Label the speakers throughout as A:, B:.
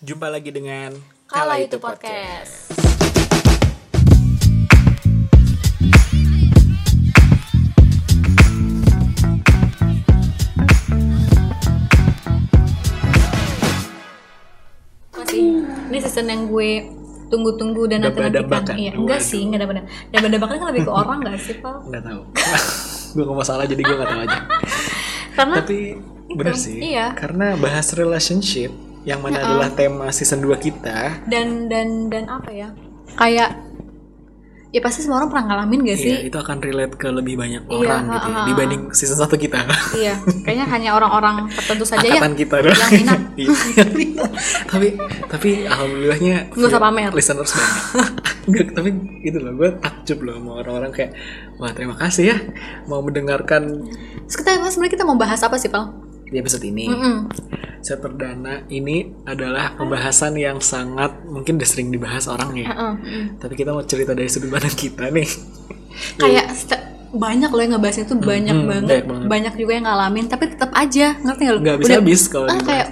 A: Jumpa lagi dengan
B: Kala itu podcast. Masih ini season yang gue tunggu-tunggu dan nanti-nantikan.
A: Daba-dabakan.
B: Iya, enggak sih, enggak dapat. Daban-dabakan kan lebih ke orang enggak sih, Pak?
A: Nggak tahu. gue gak masalah jadi gue gak tahu aja.
B: Karena
A: Tapi bener
B: Itu,
A: sih.
B: iya.
A: Karena bahas relationship yang mana adalah tema season 2 kita.
B: dan dan dan apa ya? Kayak ya pasti semua orang pernah ngalamin gak sih?
A: Iya, itu akan relate ke lebih banyak
B: Iya,
A: orang gitu ya,
B: ha, ha, ha.
A: dibanding season 1 kita.
B: Iya, kayaknya hanya orang-orang tertentu saja ya
A: Angkatan kita
B: yang minat.
A: Iya. tapi tapi alhamdulillahnya
B: Nggak usah pamer.
A: listeners banyak. Enggak, tapi gitu loh, gue takjub loh sama orang-orang kayak wah terima kasih ya mau mendengarkan
B: kita sebenarnya kita mau bahas apa sih, Pal?
A: Di episode ini.
B: Mm-mm.
A: Set perdana ini adalah pembahasan yang sangat mungkin udah sering dibahas orang ya.
B: Heeh, mm.
A: Tapi kita mau cerita dari sudut pandang kita nih.
B: Kayak banyak loh yang ngebahas itu banyak
A: hmm,
B: banget.
A: banyak banget.
B: Banyak juga yang ngalamin, tapi tetap aja ngerti gak lu?
A: Nggak bisa habis kalau
B: ah, kayak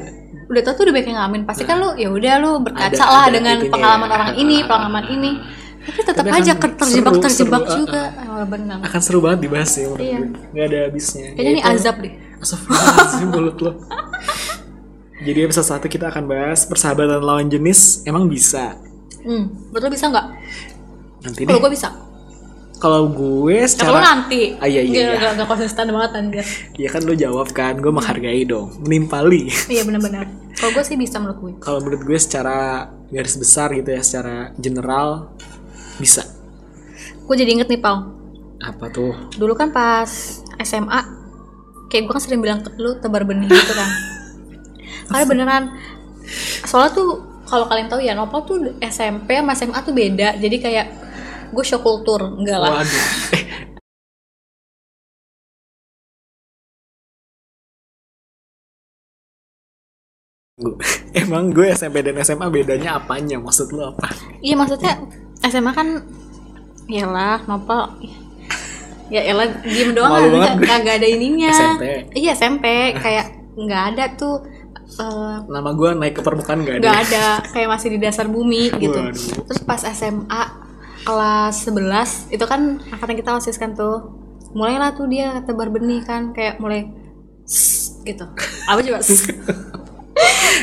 B: udah tau tuh udah banyak yang ngalamin. Pasti kan lu ya udah lu berkaca
A: Ada-
B: lah
A: ada
B: dengan pengalaman
A: ya.
B: orang ini, pengalaman ini. Tapi tetap
A: Tapi
B: aja
A: akan
B: terjebak
A: seru,
B: terjebak
A: seru,
B: juga. Oh, benar.
A: Akan seru banget dibahas menurut
B: Iya.
A: gue. Nggak ada habisnya.
B: Kayaknya ini azab deh.
A: Astagfirullahaladzim mulut lo. Jadi episode satu kita akan bahas persahabatan lawan jenis emang bisa.
B: Hmm, betul bisa nggak?
A: Nanti
B: Kalau
A: deh.
B: gue bisa.
A: Kalau gue
B: Kalau
A: secara
B: nanti.
A: Ah, iya, iya,
B: Nggak-
A: iya.
B: nggak konsisten banget anjir.
A: ya kan lo jawab kan, gue menghargai dong, menimpali.
B: Iya benar-benar. Kalau gue sih bisa menurut gue.
A: Kalau menurut gue secara garis besar gitu ya, secara general bisa.
B: Gue jadi inget nih Pal.
A: Apa tuh?
B: Dulu kan pas SMA, kayak gue kan sering bilang ke lu tebar benih gitu kan. Karena beneran, soalnya tuh kalau kalian tahu ya, Nopal tuh SMP sama SMA tuh beda. Jadi kayak gue shock kultur, enggak lah.
A: Waduh. Emang gue SMP dan SMA bedanya apanya? Maksud lo apa?
B: Iya maksudnya SMA kan, iyalah Nopal, ya elah diem doang
A: Malu banget
B: kagak ada ininya.
A: SMP.
B: Iya SMP, kayak nggak ada tuh. eh,
A: Nama gue naik ke permukaan gak ada?
B: nggak ada kayak masih di dasar bumi gitu
A: Waduh.
B: terus pas SMA kelas 11 itu kan angkatan kita osis kan tuh mulailah tuh dia tebar benih kan kayak mulai gitu apa coba?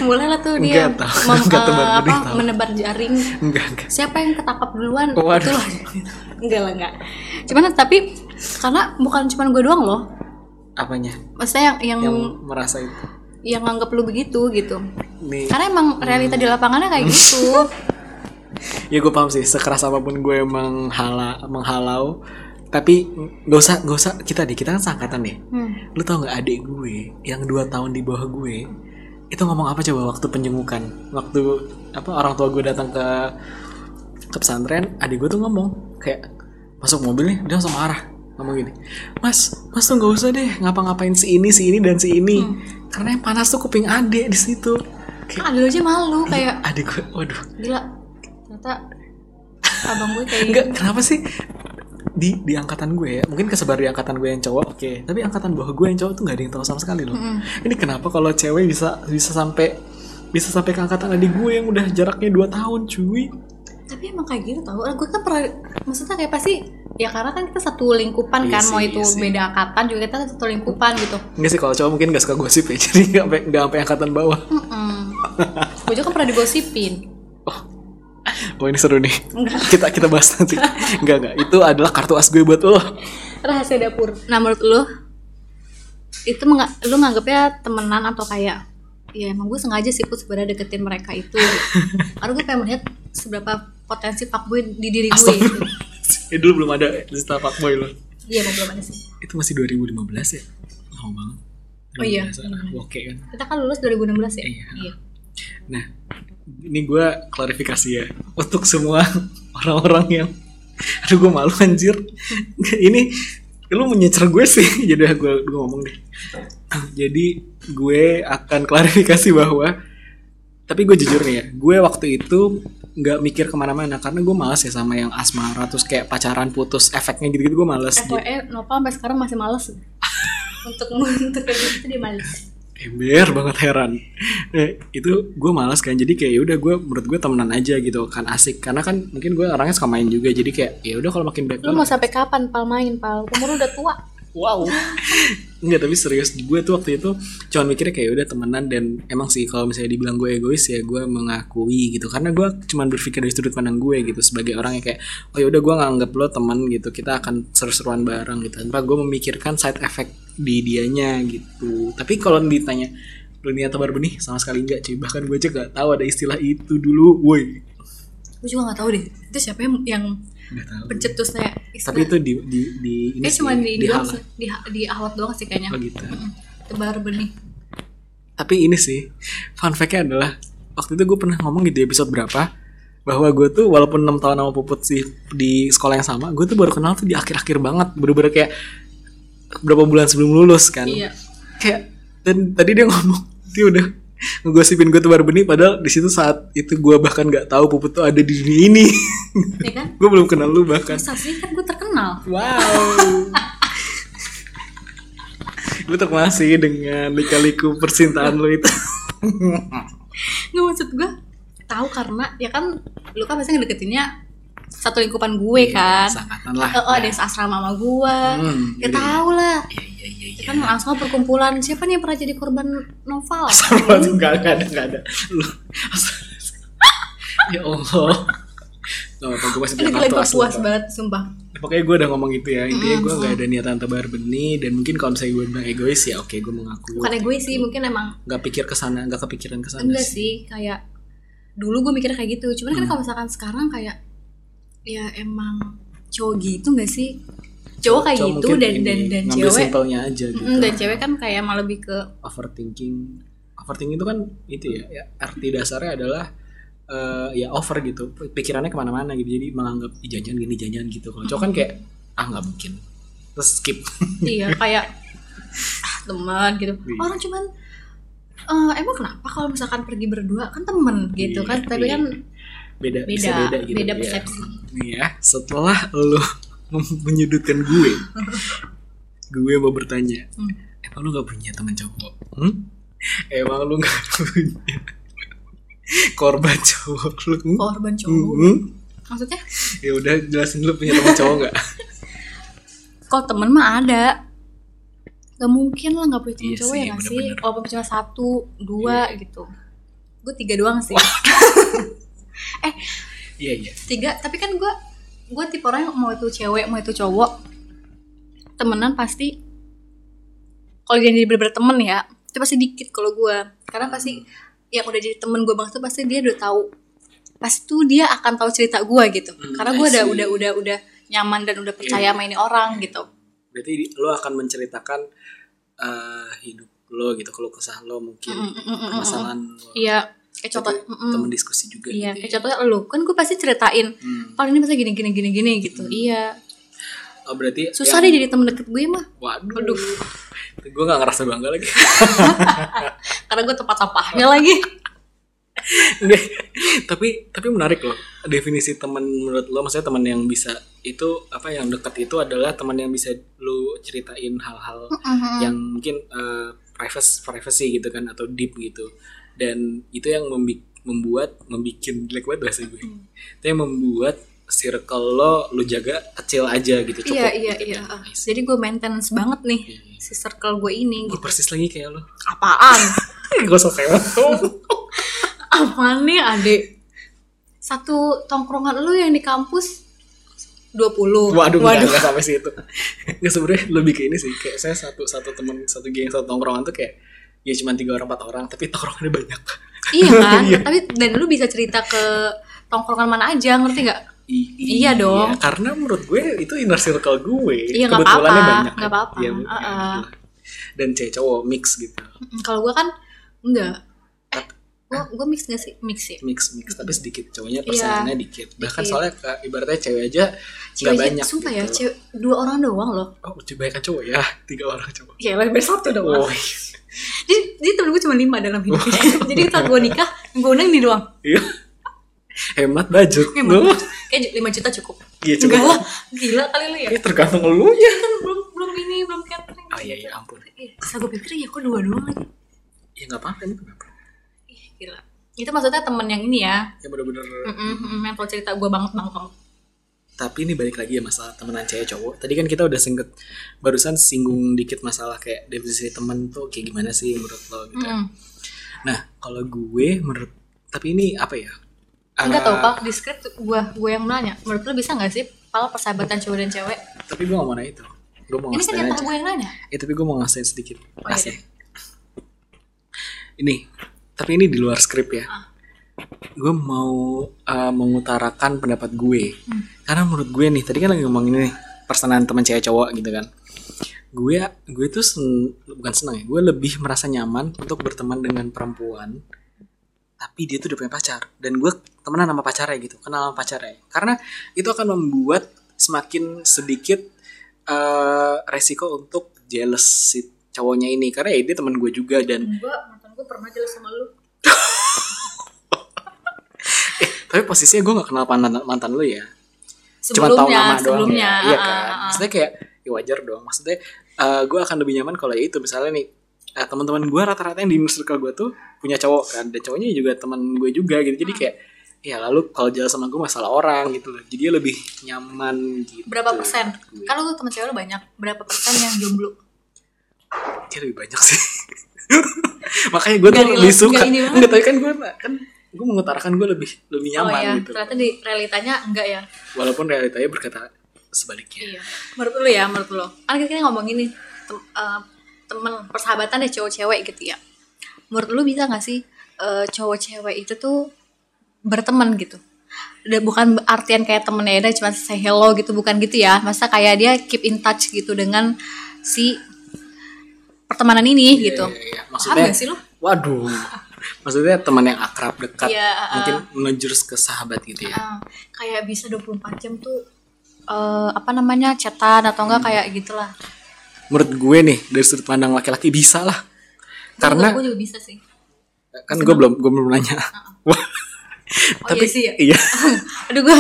B: Mulailah tuh dia
A: Nggak tahu.
B: mem-
A: Nggak tebar benih,
B: apa,
A: tahu.
B: menebar jaring
A: Enggak, enggak.
B: siapa yang ketangkap duluan
A: Waduh.
B: itulah enggak lah enggak cuman tapi karena bukan cuma gue doang loh
A: Apanya?
B: maksudnya yang yang
A: Yang merasa itu.
B: yang nganggap lu begitu gitu
A: Nih,
B: karena emang realita di lapangannya kayak gitu
A: ya gue paham sih. Sekeras apa pun gue menghala, menghalau, tapi gak usah, gak usah kita deh. Kita kan seangkatan deh.
B: Hmm.
A: Lu tau gak adik gue yang dua tahun di bawah gue itu ngomong apa coba waktu penjengukan? Waktu apa orang tua gue datang ke ke pesantren, adik gue tuh ngomong kayak masuk mobil nih, dia langsung marah ngomong gini, Mas, Mas tuh nggak usah deh ngapa-ngapain si ini, si ini dan si ini, karena yang panas tuh kuping adik di situ. Kayak
B: ada aja malu kayak
A: adik gue, waduh,
B: gila ternyata abang gue kayak
A: enggak kenapa sih di di angkatan gue ya. Mungkin kesebar di angkatan gue yang cowok oke. Tapi angkatan bawah gue yang cowok tuh nggak ada yang tahu sama sekali loh. Ini kenapa kalau cewek bisa bisa sampai bisa sampai ke angkatan adik gue yang udah jaraknya 2 tahun cuy?
B: Tapi emang kayak gitu tau. Gue kan pernah maksudnya kayak pasti ya karena kan kita satu lingkupan
A: Iya
B: kan
A: sih,
B: mau itu
A: iya sih.
B: beda angkatan juga kita satu lingkupan gitu.
A: Enggak sih kalau cowok mungkin gak suka gosip ya jadi nggak sampai angkatan bawah.
B: Mm-mm. gue juga kan pernah digosipin
A: oh ini seru nih. Kita kita bahas nanti. Enggak enggak. Itu adalah kartu as gue buat lo.
B: Rahasia dapur. Nah menurut lu itu menga- lu nganggapnya temenan atau kayak ya emang gue sengaja sih put sebenarnya deketin mereka itu. Karena gue pengen melihat seberapa potensi fuckboy di diri gue gitu.
A: ya dulu belum ada lista fuckboy lo.
B: Iya belum ada sih.
A: Itu masih 2015 ya? Lama banget.
B: Oh iya.
A: Oke kan?
B: Kita kan lulus 2016 ya?
A: Iya.
B: iya.
A: Nah, ini gue klarifikasi ya untuk semua orang-orang yang, aduh gue malu anjir. ini lu menyecer gue sih, jadi gue gue ngomong deh. Jadi gue akan klarifikasi bahwa, tapi gue jujur nih ya, gue waktu itu nggak mikir ke mana-mana karena gue malas ya sama yang asmara terus kayak pacaran putus efeknya gitu-gitu gue males.
B: FYI Nopal sampai sekarang masih males untuk untuk kayak gitu dia males
A: ember banget heran eh, itu gue malas kan jadi kayak ya udah gue menurut gue temenan aja gitu kan asik karena kan mungkin gue orangnya suka main juga jadi kayak ya udah kalau makin baik
B: Lu mau sampai kapan pal main pal? Umur udah tua.
A: wow Enggak tapi serius gue tuh waktu itu cuman mikirnya kayak udah temenan. Dan emang sih kalau misalnya dibilang gue egois ya gue mengakui gitu. Karena gue cuman berpikir dari sudut pandang gue gitu sebagai orang yang kayak oh ya udah gue nganggap lo teman gitu kita akan seru-seruan bareng gitu. Tanpa gue memikirkan side effect di dianya gitu. Tapi kalau ditanya lu niat tebar benih sama sekali enggak cuy. Bahkan gue aja gak tahu ada istilah itu dulu woi.
B: Gue juga gak tahu deh. Itu siapa yang pencetusnya
A: tapi itu di di di ini sih,
B: cuma di, di, doang di, di ahwat doang sih kayaknya.
A: oh gitu.
B: Tebar benih.
A: Tapi ini sih, fun fact-nya adalah waktu itu gue pernah ngomong di episode berapa bahwa gue tuh walaupun enam tahun sama Puput sih di sekolah yang sama, gue tuh baru kenal tuh di akhir-akhir banget, bener-bener kayak berapa bulan sebelum lulus kan.
B: Iya.
A: Kayak dan tadi dia ngomong dia udah ngegosipin gue tuh baru benih padahal di situ saat itu gue bahkan nggak tahu Puput tuh ada di dunia ini.
B: Ya kan?
A: gue belum kenal lu bahkan.
B: Masa sih kan gue terkenal.
A: Wow. gue terkenal sih dengan lika-liku percintaan lu itu.
B: Nggak maksud gue tahu karena ya kan lu kan pasti ngedeketinnya satu lingkupan gue kan.
A: Seangkatan lah.
B: Oh, ada yang asrama sama gue.
A: Hmm,
B: ya
A: iya.
B: tahu lah.
A: Iya iya iya.
B: Ya kan langsung perkumpulan siapa nih yang pernah jadi korban novel?
A: Sama tuh nggak ada nggak ada. Lu. ya Allah. Gak apa gue masih punya asli,
B: puas banget sumpah.
A: Pokoknya gue udah ngomong gitu ya. Intinya gue gak ada niatan tebar benih dan mungkin kalau misalnya gue bilang egois ya oke gue mengaku.
B: Bukan egois sih, mungkin emang
A: Gak pikir ke sana, gak kepikiran ke sana.
B: enggak sih kayak dulu gue mikirnya kayak gitu. Cuman kan kalau misalkan sekarang kayak ya emang cowok gitu gak sih? Cowok kayak
A: Cowok
B: gitu dan dan dan cewek
A: simpelnya aja gitu.
B: Dan cewek kan kayak emang lebih ke
A: Overthinking. Overthinking itu kan itu ya, ya arti dasarnya adalah eh, ya over gitu. Pikirannya ke mana-mana gitu. Jadi menganggap "Ih, jajan gini jajan gitu. Kalau cowok kan kayak ah nggak mungkin. Terus skip.
B: iya kayak ah, teman gitu.
A: Iya.
B: Orang cuman eh, emang kenapa kalau misalkan pergi berdua kan temen gitu
A: Iya,
B: kan tapi
A: iya.
B: kan
A: beda,
B: beda
A: beda gitu.
B: beda
A: ya.
B: persepsi.
A: Nih ya, setelah lo menyudutkan gue, gue mau bertanya,
B: Hmm.
A: emang lu gak punya teman cowok? Hmm? Emang lu gak punya korban cowok lu? Hmm?
B: Korban cowok.
A: Hmm?
B: Maksudnya
A: Ya udah jelasin lu punya teman cowok gak?
B: kalau temen mah ada Gak mungkin lah gak punya temen
A: Iya
B: cowok
A: sih,
B: ya gak sih. Walaupun cuma satu, dua gitu Gue tiga doang sih
A: Iya iya.
B: Tiga, tapi kan gue Gue tipe orang yang mau itu cewek, mau itu cowok Temenan pasti Kalau jadi bener-bener temen ya Itu pasti dikit kalau gue Karena pasti Yang udah jadi temen gue banget tuh Pasti dia udah tahu Pasti tuh dia akan tahu cerita gue gitu.
A: Hmm,
B: Karena gue udah, udah, udah, udah nyaman dan udah percaya
A: Iya.
B: sama ini orang gitu.
A: Berarti lu akan menceritakan eh, hidup lo gitu, kalau kesah lo mungkin,
B: Mm, mm, mm, mm,
A: permasalahan lo.
B: Iya, kayak contoh,
A: Berarti
B: mm-mm.
A: temen diskusi juga
B: iya,
A: gitu
B: kayak
A: ya.
B: contohnya lu kan gue pasti ceritain,
A: Hmm.
B: paling ini masa gini gini gini gini gitu, iya,
A: Oh berarti
B: susah
A: yang-
B: deh jadi temen deket gue mah,
A: Waduh.
B: Aduh.
A: Gue gak ngerasa bangga lagi.
B: karena gue tempat sampahnya lagi,
A: tapi tapi menarik loh definisi teman menurut lo maksudnya teman yang bisa itu apa yang dekat itu adalah teman yang bisa lu ceritain hal-hal yang mungkin eh, privacy privacy gitu kan atau deep gitu dan itu yang membi- membuat membikin jelek banget bahasa gue itu yang membuat circle lo lu jaga kecil aja gitu cukup
B: iya iya
A: gitu
B: iya,
A: kan. I see.
B: jadi gue maintenance banget nih
A: Iya, iya.
B: si circle gue ini,
A: gue
B: gitu.
A: persis lagi kayak lo
B: apaan,
A: gue sok kayak lo
B: apaan nih adek, satu tongkrongan lu yang di kampus 20
A: Waduh, Waduh. Gak, sampai situ. Nggak sebenarnya lebih ke ini sih. Kayak saya satu satu teman satu geng satu tongkrongan tuh kayak ya cuma tiga orang empat orang tapi tongkrongannya banyak.
B: iya kan,
A: Iya.
B: tapi dan lu bisa cerita ke tongkrongan mana aja, ngerti nggak?
A: I-
B: Iya dong.
A: Karena menurut gue itu inner circle gue.
B: Iya,
A: Kebetulannya
B: apa-apa,
A: banyak.
B: nggak apa-apa.
A: Iya,
B: Uh-uh.
A: iya. Dan cewek cowok mix gitu.
B: Kalau gue kan enggak. Eh, gue gue mix gak sih? Mix ya.
A: Mix mix tapi sedikit cowoknya
B: Iya.
A: persennya dikit. Bahkan
B: Dikit.
A: soalnya ibaratnya cewek aja nggak
B: Cewek
A: banyak.
B: sumpah
A: gitu.
B: ya, cewek dua orang doang loh.
A: Oh, banyak cowok ya. Tiga orang cowok.
B: Ya lebih satu doang.
A: Oh,
B: Jadi, jadi temen gue cuma lima dalam hidup. jadi saat gue nikah, gue undang ini doang.
A: iya. Hemat budget.
B: Hemat.
A: Loh.
B: Kayak lima juta cukup.
A: Iya, cukup.
B: Enggak lah, gila kali lu ya.
A: Ini tergantung elunya.
B: Kan belum belum ini belum catering.
A: Oh iya iya ampun.
B: Terus gue pikir ya kok dua doang lagi.
A: ya nggak apa-apa emang kenapa
B: ih gila itu maksudnya temen yang ini ya
A: ya bener-bener
B: Mm-mm, mm, yang cerita gue banget banget banget
A: tapi ini balik lagi ya masalah temenan cewek cowok. Tadi kan kita udah singkat barusan singgung dikit masalah kayak definisi temen tuh kayak gimana sih menurut lo gitu
B: Mm-mm.
A: nah kalau gue menurut tapi ini apa ya?
B: Enggak
A: Ah,
B: tau pak di script gue gue yang nanya. Menurut lu bisa nggak sih kalau persahabatan cowok dan cewek?
A: Tapi gue gak mau nanya itu. Gue mau
B: ini kan
A: ngasih
B: gue yang nanya.
A: Eh tapi gue mau ngasihin sedikit.
B: Oh,
A: Asli. Ini Tapi ini di luar skrip ya.
B: Ah.
A: Gue mau uh, mengutarakan pendapat gue.
B: Hmm.
A: Karena menurut gue nih Tadi kan lagi ngomongin nih Persenan teman cewek cowok gitu kan. Gue gue tuh sen- bukan senang ya Gue lebih merasa nyaman untuk berteman dengan perempuan Tapi dia tuh udah punya pacar. Dan gue temenan sama pacarnya gitu Kenal sama pacarnya. Karena itu akan membuat semakin sedikit eh, resiko untuk jealous si cowoknya ini. Karena ya dia teman gue juga dan
B: enggak mantan gue pernah jelas sama lu.
A: Tapi posisinya gue nggak kenal mantan mantan lu ya cuma
B: sebelumnya
A: tahu nama doang
B: sebelumnya.
A: Ya. iya
B: ah,
A: kan?
B: ah, ah.
A: maksudnya kayak ya wajar dong. Maksudnya eh, gue akan lebih nyaman kalau ya itu. Misalnya nih eh, teman-teman gue rata-rata yang di inner circle gue tuh punya cowok kan. Dan cowoknya juga teman gue juga gitu. Jadi kayak ya lalu kalau jalan sama gue masalah orang gitu loh. Jadi dia lebih nyaman gitu.
B: Berapa persen?
A: Gue.
B: kan lu temen cewek lu banyak. Berapa persen yang jomblo?
A: Dia lebih banyak sih. Makanya gue tuh lebih suka. enggak tapi kan gue kan gue mengutarakan gue lebih lebih nyaman
B: oh ya
A: gitu.
B: Ternyata di realitanya enggak ya?
A: Walaupun realitanya berkata sebaliknya.
B: Iya. Menurut lu ya menurut lu. Kan kita ngomong ini tem, eh, temen persahabatan deh cowok-cewek gitu ya. Menurut lu bisa gak sih eh, cowok cewek itu tuh berteman gitu? Udah bukan artian kayak temennya udah cuma say hello gitu bukan gitu ya. Masa kayak dia keep in touch gitu dengan si pertemanan ini gitu.
A: Iya, iya.
B: paham
A: maksudnya
B: gak sih lu?
A: waduh maksudnya teman yang akrab dekat
B: Iya, uh,
A: mungkin menjurus ke sahabat gitu ya?
B: Ah, kayak bisa 24 jam tuh eh, apa namanya chatan atau enggak kayak gitulah.
A: Menurut gue nih dari sudut pandang laki-laki bisa lah. Karena
B: gue juga bisa sih.
A: kan gue belum gue belum nanya. Wah.
B: Oh,
A: tapi
B: iya sih ya?
A: iya.
B: Aduh gue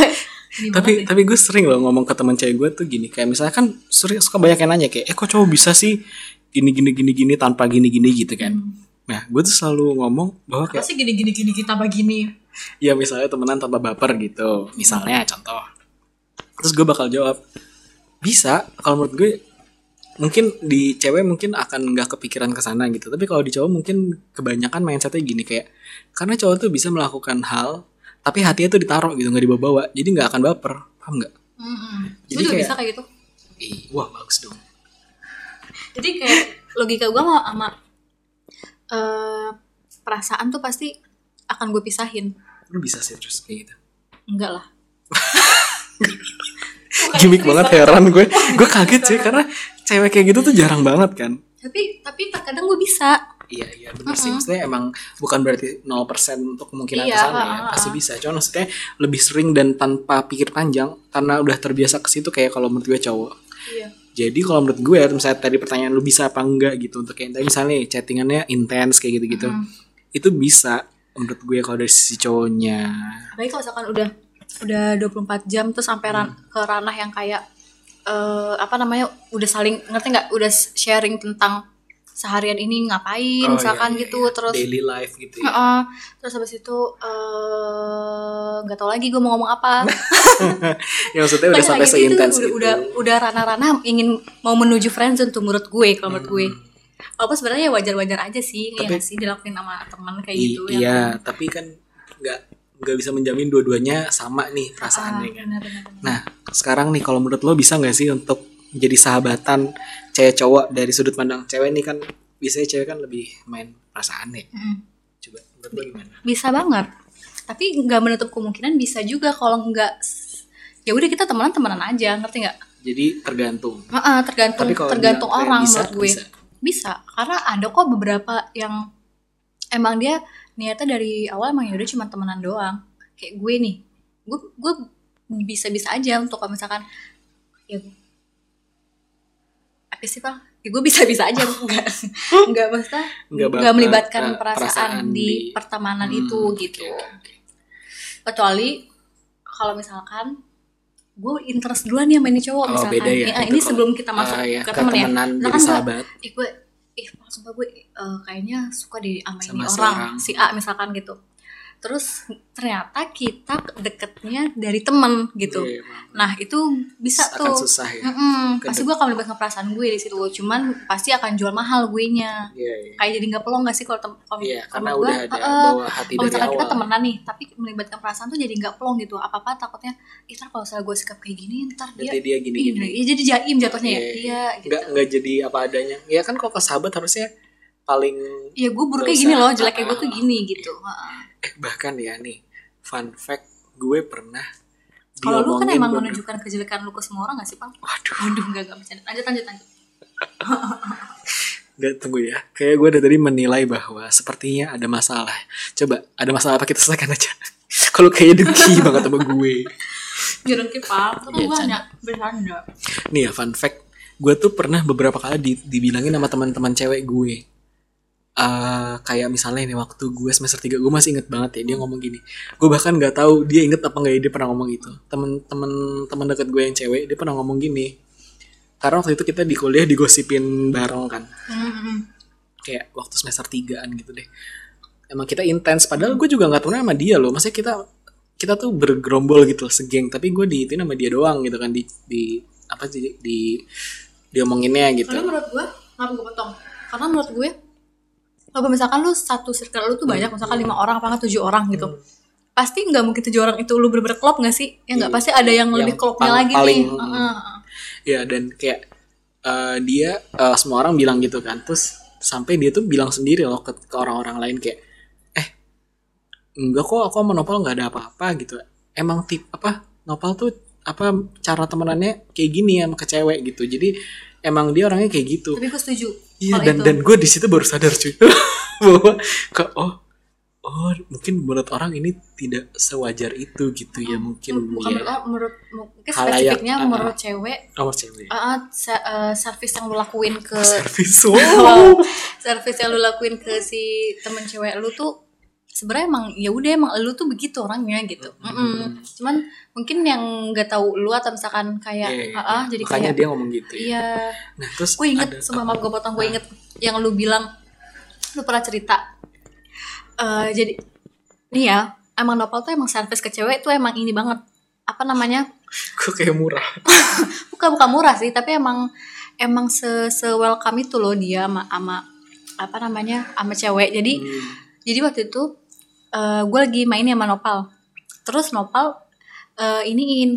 A: tapi tapi gue sering loh ngomong ke teman cewek gue tuh gini. Kayak misalnya kan sering suka banyak yang nanya kayak eh kok cowok bisa sih gini gini gini gini tanpa gini gini gitu kan nah gue tuh selalu ngomong bahwa
B: Apa
A: kayak
B: sih gini gini gini kita begini
A: ya misalnya temenan tanpa baper gitu. Misalnya contoh. Terus gue bakal jawab bisa kalau menurut gue mungkin di cewek mungkin akan nggak kepikiran ke sana gitu. Tapi kalau di cowok mungkin kebanyakan mindsetnya gini kayak karena cowok tuh bisa melakukan hal tapi hatinya tuh ditaruh gitu nggak dibawa-bawa. Jadi nggak akan baper. Paham nggak?
B: Gue
A: Jadi
B: juga
A: kayak-
B: bisa kayak gitu?
A: Ih, wah bagus dong.
B: Jadi kayak logika gue sama, eh, perasaan tuh pasti akan gue pisahin.
A: Lu bisa sih terus kayak gitu.
B: Enggak lah.
A: Gimmick banget heran gue. Gue kaget sih karena cewek kayak gitu tuh jarang banget kan.
B: Tapi tapi terkadang gue bisa.
A: Iya iya benar sih. Maksudnya emang bukan berarti 0% untuk kemungkinan
B: Iya,
A: ke
B: sana ya.
A: pasti bisa. Cuma maksudnya lebih sering dan tanpa pikir panjang karena udah terbiasa ke situ kayak kalau menurut gue cowok.
B: Iya
A: jadi kalau menurut gue misalnya tadi pertanyaan lu bisa apa enggak gitu untuk kayak tadi misalnya chattingannya intens kayak gitu gitu
B: Hmm.
A: itu bisa menurut gue kalau dari sisi cowoknya.
B: Apalagi kalau misalkan udah udah 24 jam tuh sampai ran- ke ranah yang kayak eh apa namanya udah saling ngerti nggak? Udah sharing tentang seharian ini ngapain
A: Oh,
B: misalkan
A: iya, iya,
B: gitu
A: iya.
B: terus
A: daily life gitu ya
B: Heeh. terus habis itu eh, nggak tahu lagi gue mau ngomong apa
A: ya maksudnya udah sampai
B: gitu
A: seintens
B: udah,
A: gitu
B: udah udah ranah-ranah ingin mau menuju friendzone tuh menurut gue kalau menurut gue walaupun sebenarnya ya wajar-wajar aja sih ya
A: Hmm. Tapi-
B: nggak sih dilakuin sama teman kayak gitu ya
A: iya
B: kan?
A: tapi kan nggak nggak bisa menjamin dua-duanya sama nih perasaannya kan
B: benar-benar.
A: Nah, sekarang nih kalau menurut lo bisa nggak sih untuk jadi sahabatan cewek cowok dari sudut pandang cewek nih kan biasanya cewek kan lebih main perasaan ya.
B: Mm.
A: Coba menurut lo gimana?
B: bisa banget tapi nggak menutup kemungkinan bisa juga kalau nggak ya udah kita temenan temenan aja ngerti nggak
A: Jadi tergantung.
B: Heeh, tergantung
A: Tapi
B: tergantung orang
A: bisa,
B: menurut gue
A: bisa.
B: bisa. karena ada kok beberapa yang emang dia niatnya dari awal emang yaudah cuma temenan doang kayak gue nih gue gue bisa bisa aja untuk kalau misalkan ya pak ya gue bisa bisa aja nggak nggak maksudnya
A: Nggak
B: melibatkan
A: eh,
B: perasaan,
A: perasaan
B: di,
A: di-
B: pertemanan
A: Hmm,
B: itu gitu.
A: oke, oke.
B: kecuali kalau misalkan gue interest duluan nih sama ini cowok
A: Oh,
B: misalkan.
A: beda ya.
B: Ya, ini
A: kalau-
B: sebelum kita masuk
A: Ah, ya,
B: ke
A: ke
B: temen ya. Nah, kan ih, gue ih Pak, sumpah gue eh, kayaknya suka di sama,
A: Sama
B: ini orang
A: orang.
B: si A misalkan gitu terus ternyata kita deketnya dari temen gitu.
A: Iya, emang.
B: nah itu bisa
A: akan
B: tuh.
A: susah ya.
B: Mm-mm,
A: Kedek-
B: pasti gue akan melibatkan perasaan gue di situ. Cuman pasti akan jual mahal gue nya
A: iya iya.
B: Kayak jadi nggak pelong gak sih kalau tem- kalau
A: Iya,
B: kalau
A: karena
B: menurut
A: udah ada
B: eh,
A: bawa hati
B: kalau
A: dari
B: misalkan kita
A: awal.
B: temenan nih tapi melibatkan perasaan tuh jadi nggak pelong gitu. Apa apa takutnya ntar kalau misalnya gue sikap kayak gini ntar dia
A: nanti dia gini gini.
B: ya jadi jaim jatuhnya ya?
A: Iya,
B: iya. Gitu.
A: Nggak nggak jadi apa adanya. Ya kan kalau ke sahabat harusnya paling
B: Iya gue buruknya
A: Nggak
B: gini loh jeleknya gue tuh
A: Ah.
B: gini gitu
A: bahkan ya nih fun fact gue pernah
B: kalau lu kan emang menunjukkan kejelekan lu ke semua orang gak sih Pang?
A: waduh.
B: Waduh enggak enggak bercanda. Lanjut lanjut lanjut.
A: Nggak tunggu ya. Kayak gue dari tadi menilai bahwa sepertinya ada masalah. Coba ada masalah apa kita selesaikan aja. Kalau kayak dengki banget sama gue.
B: Jerengki Pang. Itu
A: Iya,
B: gue hanya bercanda.
A: Nih ya fun fact. Gue tuh pernah beberapa kali di- dibilangin sama teman-teman cewek gue eh kayak misalnya ini waktu gue semester 3 gue masih inget banget ya dia ngomong gini. Gue bahkan nggak tahu dia inget apa nggak ya dia pernah ngomong itu. Temen-temen teman dekat gue yang cewek dia pernah ngomong gini. Karena waktu itu kita di kuliah digosipin bareng kan.
B: Mm-mm.
A: kayak waktu semester 3an gitu deh. Emang kita intens padahal gue juga nggak pernah sama dia loh. Maksudnya kita kita tuh bergerombol gitu loh, segeng. Tapi gue di itu sama dia doang gitu kan di di apa sih di diomonginnya gitu.
B: Karena menurut gue Kenapa gue potong. Karena menurut gue Kalau misalkan lu satu circle lu tuh banyak Misalkan lima orang apa nggak tujuh orang gitu. Pasti nggak mungkin tujuh orang itu lu bener-bener klop gak sih? Ya nggak
A: Iya.
B: pasti ada yang,
A: Yang
B: lebih klopnya lagi
A: paling-
B: nih Heeh.
A: ya dan kayak eh, dia eh, semua orang bilang gitu kan. Terus sampai dia tuh bilang sendiri loh ke, ke orang-orang lain kayak eh enggak kok aku sama Nopal nggak ada apa-apa gitu. Emang tip apa Nopal tuh apa cara temenannya kayak gini sama ke cewek gitu. Jadi emang dia orangnya kayak gitu.
B: Tapi gue setuju
A: iya dan
B: itu.
A: dan gue di situ baru sadar cuy bahwa ke oh oh mungkin menurut orang ini tidak sewajar itu gitu ya mungkin
B: bukan
A: ya
B: menurut, menurut mungkin spesifiknya
A: ah.
B: menurut cewek
A: nomor cewek
B: uh, uh, service yang lu lakuin ke
A: servis
B: Wow.
A: wow
B: service yang lu lakuin ke si temen cewek lu tuh sebenarnya emang ya udah emang lu tuh begitu orangnya gitu Mm-mm. cuman mungkin yang nggak tahu lu atau misalkan kayak
A: Iya, iya,
B: ah, ah,
A: iya.
B: jadi
A: makanya
B: kayak
A: dia ngomong gitu ya.
B: iya
A: Nah, terus
B: gue inget sumpah maaf gue potong gue inget yang lu bilang lu pernah cerita Eh jadi nih ya emang Nopal tuh emang service ke cewek tuh emang ini banget apa namanya
A: Kok kayak murah.
B: bukan bukan murah sih tapi emang emang se se welcome itu loh dia sama, sama apa namanya sama cewek jadi
A: Hmm.
B: jadi waktu itu eh gue lagi main sama Nopal. Terus Nopal eh iniin.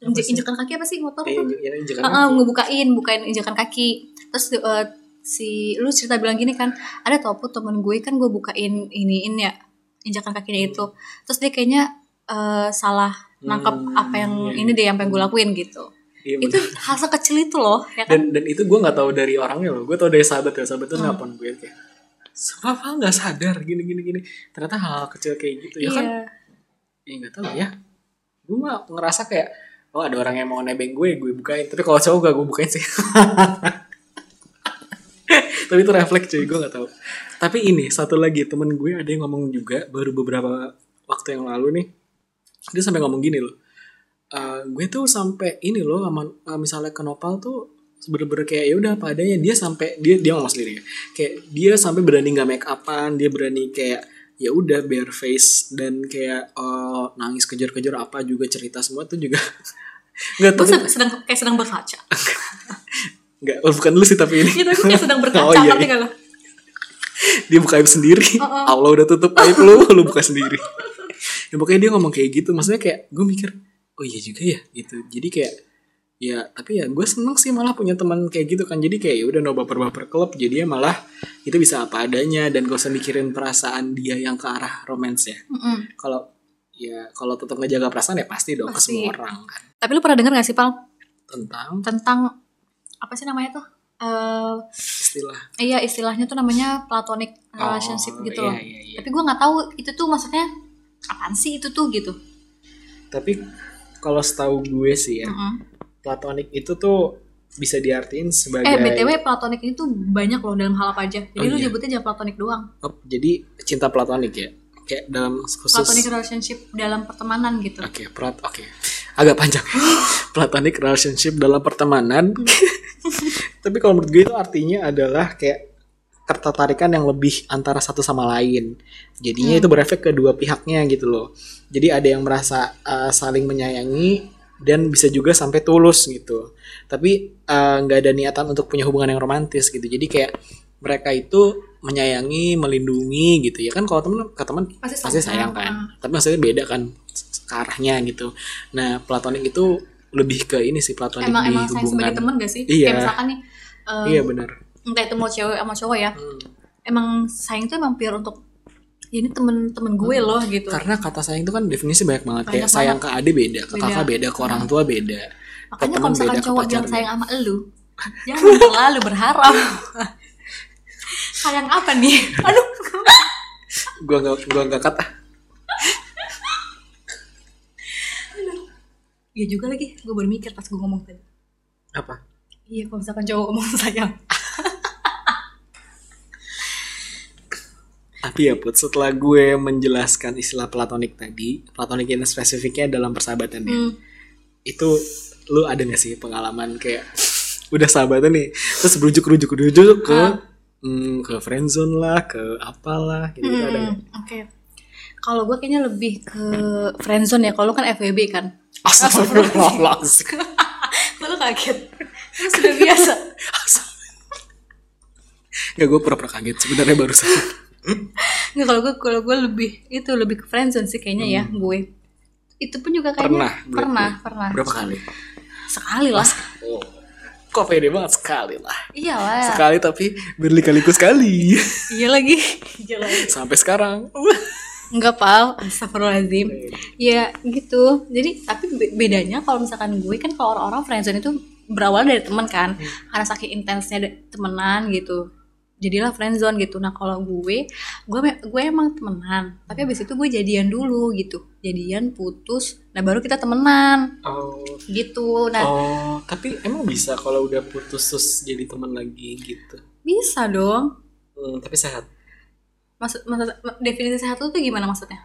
B: Injek injekan kaki apa sih motor
A: Eh,
B: tuh?
A: ini injekan kaki.
B: ngebukain bukain injekan kaki. Terus eh, si lu cerita bilang gini kan ada tau put temen gue kan gue bukain iniin ya injakan kakinya itu. Terus dia kayaknya eh, salah nangkep
A: Hmm,
B: apa yang
A: iya,
B: ini deh yang pengen gue lakuin gitu.
A: Iya,
B: itu hal sekecil itu loh ya kan?
A: dan dan itu gue nggak tahu dari orangnya loh. Gue tahu dari sahabat ya sahabat tuh
B: Hmm.
A: nelfon gue kayak Sumpah Val nggak sadar gini gini gini. Ternyata hal, kecil kayak gitu ya kan.
B: iya
A: Ya nggak tahu ya. Gue mah ngerasa kayak oh ada orang yang mau nebeng gue, gue bukain. Tapi kalau cowok gak gue bukain sih. Tapi itu refleks cuy, gue nggak tahu. Tapi ini satu lagi temen gue ada yang ngomong juga baru beberapa waktu yang lalu nih. Dia sampai ngomong gini loh. "Eh, gue tuh sampai ini loh sama eh, misalnya ke Nopal tuh bener-bener kayak ya udah apa adanya. Dia sampai dia dia ngomong sendiri. Ya kayak dia sampai berani nggak make upan dia berani kayak ya udah bare face. Dan kayak eh, nangis kejar-kejar apa juga cerita semua tuh juga. Nggak tahu.
B: sedang kayak sedang berkaca.
A: Nggak oh, bukan lu sih tapi ini.
B: Gue kayak sedang berkaca
A: Oh, iya, iya. dia buka aib sendiri.
B: Oh, oh.
A: Allah udah tutup aib lu lu buka sendiri. Ya pokoknya dia ngomong kayak gitu. Maksudnya kayak gue mikir oh iya juga ya gitu. Jadi kayak ya tapi ya gue seneng sih malah punya teman kayak gitu kan. Jadi kayak ya udah no baper baper klub. Jadi ya malah itu bisa apa adanya dan gak usah mikirin perasaan dia yang ke arah romance ya.
B: Mm-mm.
A: kalau ya kalau tetap ngejaga perasaan ya pasti dong ke
B: Pasti.
A: semua orang kan.
B: Tapi lu pernah denger gak sih Pal?
A: Tentang?
B: Tentang apa sih namanya tuh? Eh
A: istilah.
B: iya istilahnya tuh namanya platonic relationship
A: Oh,
B: gitu
A: iya,
B: loh.
A: iya, iya.
B: tapi gue nggak tahu itu tuh maksudnya apaan sih itu tuh gitu.
A: Tapi kalau setahu gue sih ya
B: Mm-mm.
A: Platonik itu tuh bisa diartiin sebagai
B: eh btw platonik ini tuh banyak loh dalam hal apa aja jadi
A: Oh,
B: lu
A: iya.
B: nyebutnya jangan platonik doang
A: Oh, jadi cinta platonik ya kayak dalam khusus
B: platonic relationship dalam pertemanan gitu
A: Oke, plat oke. Agak panjang. Platonic relationship dalam pertemanan. Tapi kalau menurut gue itu artinya adalah kayak ketertarikan yang lebih antara satu sama lain. Jadinya
B: Hmm.
A: itu berefek ke dua pihaknya gitu loh. Jadi ada yang merasa uh, saling menyayangi dan bisa juga sampai tulus gitu. Tapi uh, nggak ada niatan untuk punya hubungan yang romantis gitu. Jadi kayak mereka itu menyayangi, melindungi gitu ya kan kalau temen ke teman
B: Pasti
A: pasti sayang kan. Tapi maksudnya beda kan arahnya gitu. Nah, platonik itu lebih ke ini sih platonik
B: emang
A: di
B: emang sayang
A: hubungan.
B: sebagai temen gak sih
A: Iya.
B: kayak misalkan nih eh,
A: Iya benar.
B: entah itu mau cewek sama cowok ya
A: Hmm.
B: emang sayang tuh emang pure untuk ya ini temen-temen gue loh gitu
A: Karena kata sayang itu kan definisi banyak banget.
B: Banyak
A: Kayak sayang ke adik beda, ke
B: Beda.
A: kakak beda, ke orang tua beda.
B: makanya kalau misalkan cowok bilang sayang sama elu jangan terlalu berharap sayang apa nih aduh
A: Gua nggak gua nggak kata.
B: iya juga lagi gue baru mikir pas gue ngomong tadi
A: Apa?
B: iya kalau misalkan cowok ngomong sayang
A: Tapi ya Put, setelah gue menjelaskan istilah platonik tadi, platonik ini spesifiknya dalam persahabatan ya.
B: Hmm.
A: Itu lu ada gak sih pengalaman kayak udah sahabatan nih, terus berujuk-rujuk berujuk ke
B: Ah.
A: hmm, ke friendzone lah, ke apalah gitu, gitu ada
B: Hmm, oke kalau gue kayaknya lebih ke friendzone ya kalau lu kan FWB kan
A: Astagfirullahaladzim.
B: Lalu kaget Sudah biasa
A: Gak gue pura-pura kaget sebenarnya barusan.
B: Nggak kalau gue kalau gue lebih itu lebih ke friendzone sih kayaknya ya gue. Itu pun juga kayaknya
A: Pernah,
B: pernah pernah
A: Berapa kali?
B: sekali lah.
A: Oh. Kok pede banget sekali lah.
B: Iyalah.
A: Sekali tapi berlikaliku sekali.
B: Iya lagi. Iya lagi.
A: Sampai sekarang.
B: Enggak pal, astagfirullahaladzim. Ya gitu. Jadi tapi be- bedanya kalau misalkan gue kan kalau orang-orang friendzone itu berawal dari teman kan, karena saking intensnya temenan gitu. Jadilah friendzone gitu. Nah kalau gue, gue gue emang temenan. Tapi abis itu gue jadian dulu gitu. Jadian putus. Nah baru kita temenan
A: Oh.
B: gitu. Nah
A: Oh, tapi emang bisa kalau udah putus terus jadi teman lagi gitu.
B: bisa dong.
A: Hmm, tapi sehat.
B: Maksud, maksud definisi sehat itu tuh gimana maksudnya?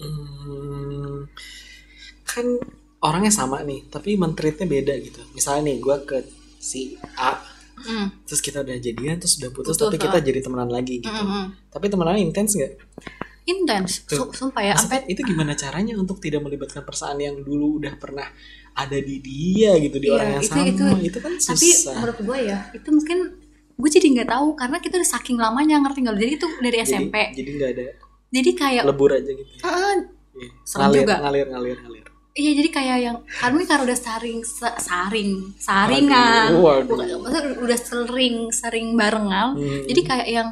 A: Hmm, kan orangnya sama nih, tapi mentreatnya beda gitu. Misalnya nih, gue ke si A,
B: Hmm.
A: terus kita udah jadian, terus udah putus,
B: Putus,
A: tapi kita jadi temenan lagi gitu.
B: Mm-mm.
A: Tapi temenannya intens nggak?
B: Intens, sumpah ya. Sampai
A: itu gimana caranya untuk tidak melibatkan perasaan yang dulu udah pernah ada di dia gitu di
B: Iya,
A: orang yang
B: itu-
A: sama
B: itu-
A: itu, kan susah.
B: tapi menurut gue ya itu mungkin gue jadi nggak tahu karena kita udah saking lamanya ngerti nggak jadi itu dari
A: jadi,
B: SMP
A: jadi nggak ada
B: jadi kayak
A: lebur aja gitu. ya.
B: "Ah,
A: Iya.
B: Serem
A: ngalir,
B: juga.
A: ngalir ngalir ngalir.
B: Iya jadi kayak yang kan mungkin karena udah saring sa- saring saringan. Bukan, maksudnya udah sering sering barengan.
A: Hmm.
B: jadi kayak yang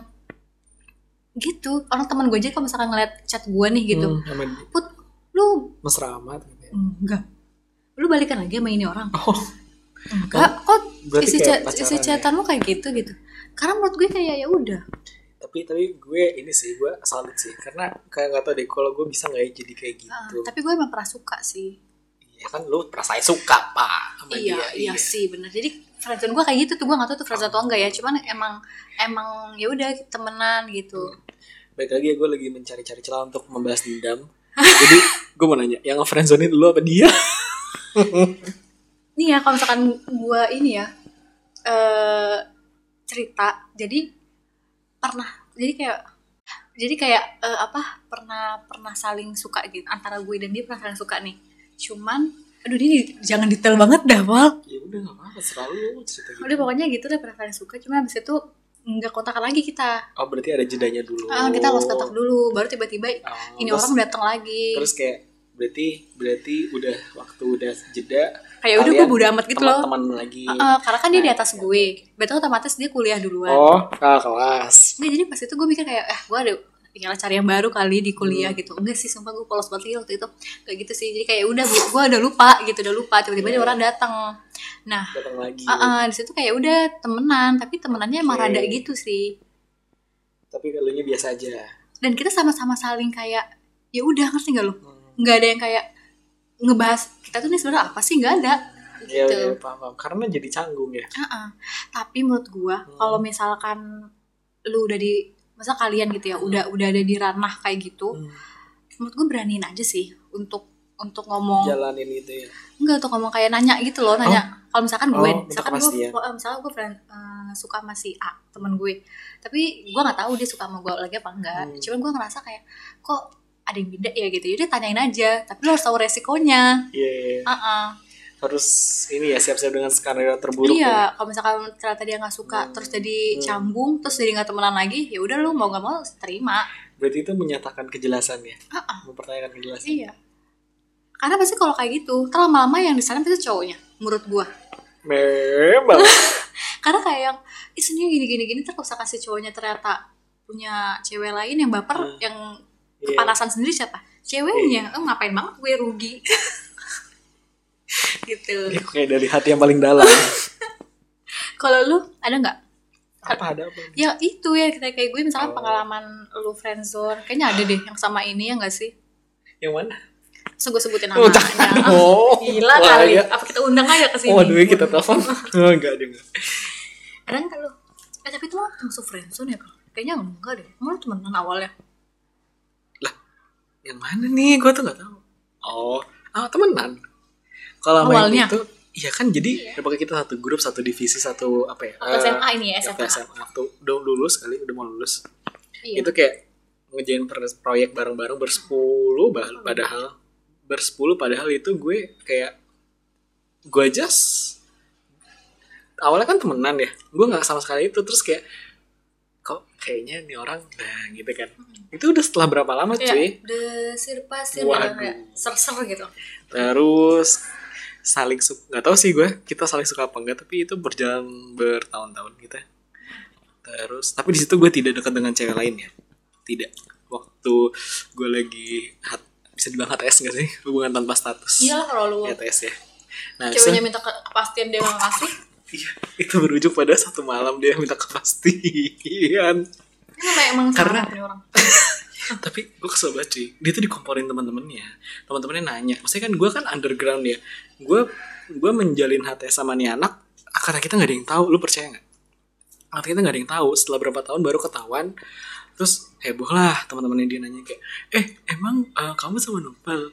B: gitu. Orang teman gue aja kalau misalkan ngeliat chat gue nih gitu.
A: Hmm,
B: put lu
A: mesra amat gitu ya.
B: enggak. Lu balikan lagi sama ini orang.
A: Oh,
B: enggak. Kok
A: berarti
B: isi, chat, isi
A: ya?
B: chatan lu kayak gitu gitu. Karena menurut gue kayak ya udah
A: tapi tapi gue ini sih gue salut sih karena kayak nggak tau deh kalau gue bisa nggak ya jadi kayak
B: Ah,
A: gitu.
B: tapi gue emang pernah suka sih
A: Iya kan lu perasaan suka pak sama
B: iya,
A: dia.
B: iya sih bener jadi friendzone gue kayak gitu tuh gue gak tahu tuh friendzone atau enggak ya cuman emang emang ya udah temenan gitu
A: Baik lagi ya gue lagi mencari-cari celah untuk membalas dendam. jadi gue mau nanya, yang friendzone lu apa dia?
B: nih ya kalau misalkan gue ini ya eh cerita jadi pernah jadi kayak jadi kayak eh, apa pernah pernah saling suka gitu antara gue dan dia pernah saling suka nih cuman aduh ini jangan detail banget dah Wal
A: ya udah gak apa-apa selalu cerita gitu.
B: udah pokoknya gitu deh pernah saling suka cuman habis itu nggak kontakan lagi kita
A: Oh berarti ada jedanya dulu.
B: Ah, kita lost kontak dulu baru tiba-tiba
A: Oh,
B: ini
A: terus-
B: orang datang lagi
A: Terus kayak berarti berarti udah waktu udah jeda.
B: Kayak udah gue bodo amat gitu loh
A: Teman-teman lagi.
B: Ah, ah, karena kan dia di atas gue berarti otomatis dia kuliah duluan
A: Oh, kakak kelas.
B: Nggak, jadi pas itu gue mikir kayak eh gue ada tinggal cari yang baru kali di kuliah gitu enggak sih sumpah gue polos banget waktu itu kayak gitu sih jadi kayak udah gue gue udah lupa gitu udah lupa tiba-tiba ada
A: Iya.
B: orang datang nah
A: Datang lagi.
B: ah, ah, di situ kayak udah temenan tapi temenannya emang
A: Oke.
B: rada gitu sih
A: Tapi kalau biasa aja.
B: dan kita sama-sama saling kayak ya udah ngerti nggak lo
A: Hmm.
B: nggak ada yang kayak ngebahas kita tuh nih sebenarnya apa sih nggak ada
A: Iya,
B: gitu
A: iya, paham, paham. Karena jadi canggung ya.
B: Ah-ah. Tapi menurut gua
A: Hmm.
B: kalau misalkan lu udah di masa kalian gitu ya udah udah ada di ranah kayak gitu
A: Hmm.
B: menurut gua beraniin aja sih untuk untuk ngomong
A: jalanin gitu ya
B: enggak untuk ngomong kayak nanya gitu loh nanya kalau misalkan gue
A: Oh,
B: misalkan gue eh, misalkan gue friend, eh, suka sama si A temen gue tapi gue nggak tahu dia suka sama gue lagi apa enggak
A: Hmm.
B: cuman gue ngerasa kayak kok ada yang beda ya gitu jadi tanyain aja tapi lo harus tahu resikonya
A: iya iya, iya.
B: Ah-ah.
A: harus ini ya siap-siap dengan skenario terburuk ya.
B: iya kalau misalkan ternyata dia nggak suka
A: Hmm.
B: terus jadi
A: Hmm.
B: canggung terus jadi nggak temenan lagi ya udah lu mau nggak mau terima
A: berarti itu menyatakan kejelasan ya
B: Ah-ah.
A: mempertanyakan kejelasan
B: iya karena pasti kalau kayak gitu terlalu lama-lama yang di sana pasti cowoknya menurut gue
A: memang
B: karena kayak yang isinya gini gini gini terus kasih cowoknya ternyata punya cewek lain yang baper
A: Hmm.
B: yang
A: Iya.
B: kepanasan sendiri siapa? Ceweknya. Eh, ngapain banget gue rugi? Gitu.
A: Ini kayak dari hati yang paling dalam.
B: Kalau lu ada nggak?
A: Apa ada apa?
B: Ya itu ya kayak kayak gue misalnya
A: Oh.
B: pengalaman lu friendzone. Kayaknya ada deh yang sama ini ya nggak sih?
A: Yang mana?
B: Terus gue sebutin
A: Oh, jangan. Oh,
B: gila
A: wah,
B: kali.
A: ya.
B: apa kita undang aja ke sini?
A: Oh aduh kita telepon. Oh, enggak deh enggak.
B: ada. Nggak lu eh tapi itu masuk friendzone ya Kak? kayaknya enggak deh. Emang lu temenan awalnya
A: yang mana nih? Gue tuh nggak tahu. Oh. Ah temenan. Kalau
B: Awalnya?
A: itu iya kan jadi daripada kita satu grup satu divisi satu apa ya?
B: Waktu
A: eh,
B: SMA ini ya
A: waktu
B: SMA
A: SMA tuh udah lulus kali udah mau lulus.
B: Iya.
A: Itu kayak ngejain proyek bareng-bareng bersepuluh bah- padahal bersepuluh padahal itu gue kayak gue aja s- awalnya kan temenan ya gue nggak sama sekali itu terus kayak kok kayaknya nih orang nah gitu kan. Itu udah setelah berapa lama
B: Iya,
A: cuy?
B: desir pasir
A: Waduh.
B: ya, ser-ser gitu.
A: terus saling suka nggak tahu sih gue kita saling suka apa enggak tapi itu berjalan bertahun-tahun gitu. Terus tapi di situ gue tidak dekat dengan cewek lain ya. Tidak. Waktu gue lagi hat, bisa dibilang HTS gak sih? Hubungan tanpa status.
B: Iyalah kalau lu
A: HTS ya. Nah
B: ceweknya minta ke- kepastian dia nggak ngasih,
A: iya, itu berujung pada satu malam dia minta kepastian.
B: Ini emang
A: Karena-
B: orang.
A: tapi gue kesel banget cuy. Dia tuh dikomporin teman-temannya. Teman-temannya nanya. Maksudnya kan gue kan underground ya. Gue gue menjalin HTS sama nih anak karena kita nggak ada yang tahu. Lu percaya nggak? Karena kita nggak ada yang tahu. Setelah berapa tahun baru ketahuan. Terus heboh lah teman-temannya dia nanya kayak eh emang eh, kamu sama Nopal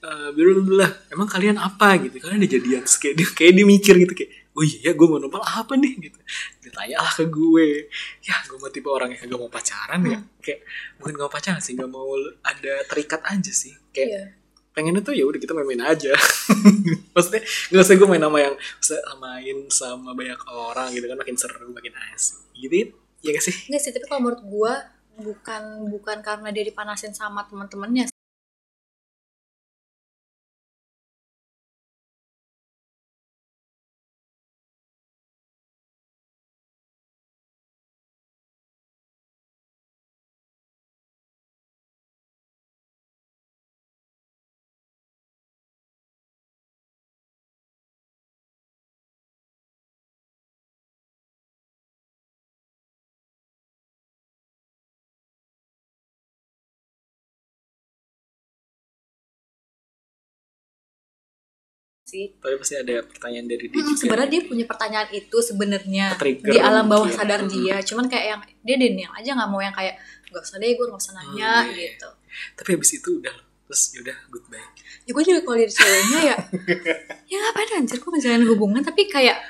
A: eh lah emang kalian apa? Gitu. Kalian udah jadian kayak dia kayak dia mikir gitu kayak oh iya ya gue mau Nopal apa nih? Gitu. Ditanya lah ke gue. Ya gue mah tipe orang yang gak mau pacaran ya. Kayak bukan gak mau pacaran sih gak mau ada terikat aja sih. Kayak
B: Iya.
A: pengennya tuh ya udah kita main-main aja. Maksudnya nggak usah gue main sama yang usah main sama banyak orang gitu kan makin seru makin asik. Gitu ya? Gak sih?
B: Enggak sih, tapi kalau menurut gua bukan bukan karena dia dipanasin sama teman-temannya. Sih.
A: tapi pasti ada pertanyaan dari dia
B: Hmm,
A: juga
B: sebenarnya dia punya pertanyaan itu sebenarnya di alam bawah
A: mungkin.
B: sadar dia. Cuman kayak yang dia denial aja nggak mau yang kayak gak usah deh gue gak usah nanya
A: iya.
B: gitu.
A: tapi habis itu udah terus yaudah goodbye
B: Ya gue juga kalau dari ceweknya ya ya ngapain anjir gue ngejalanin hubungan tapi kayak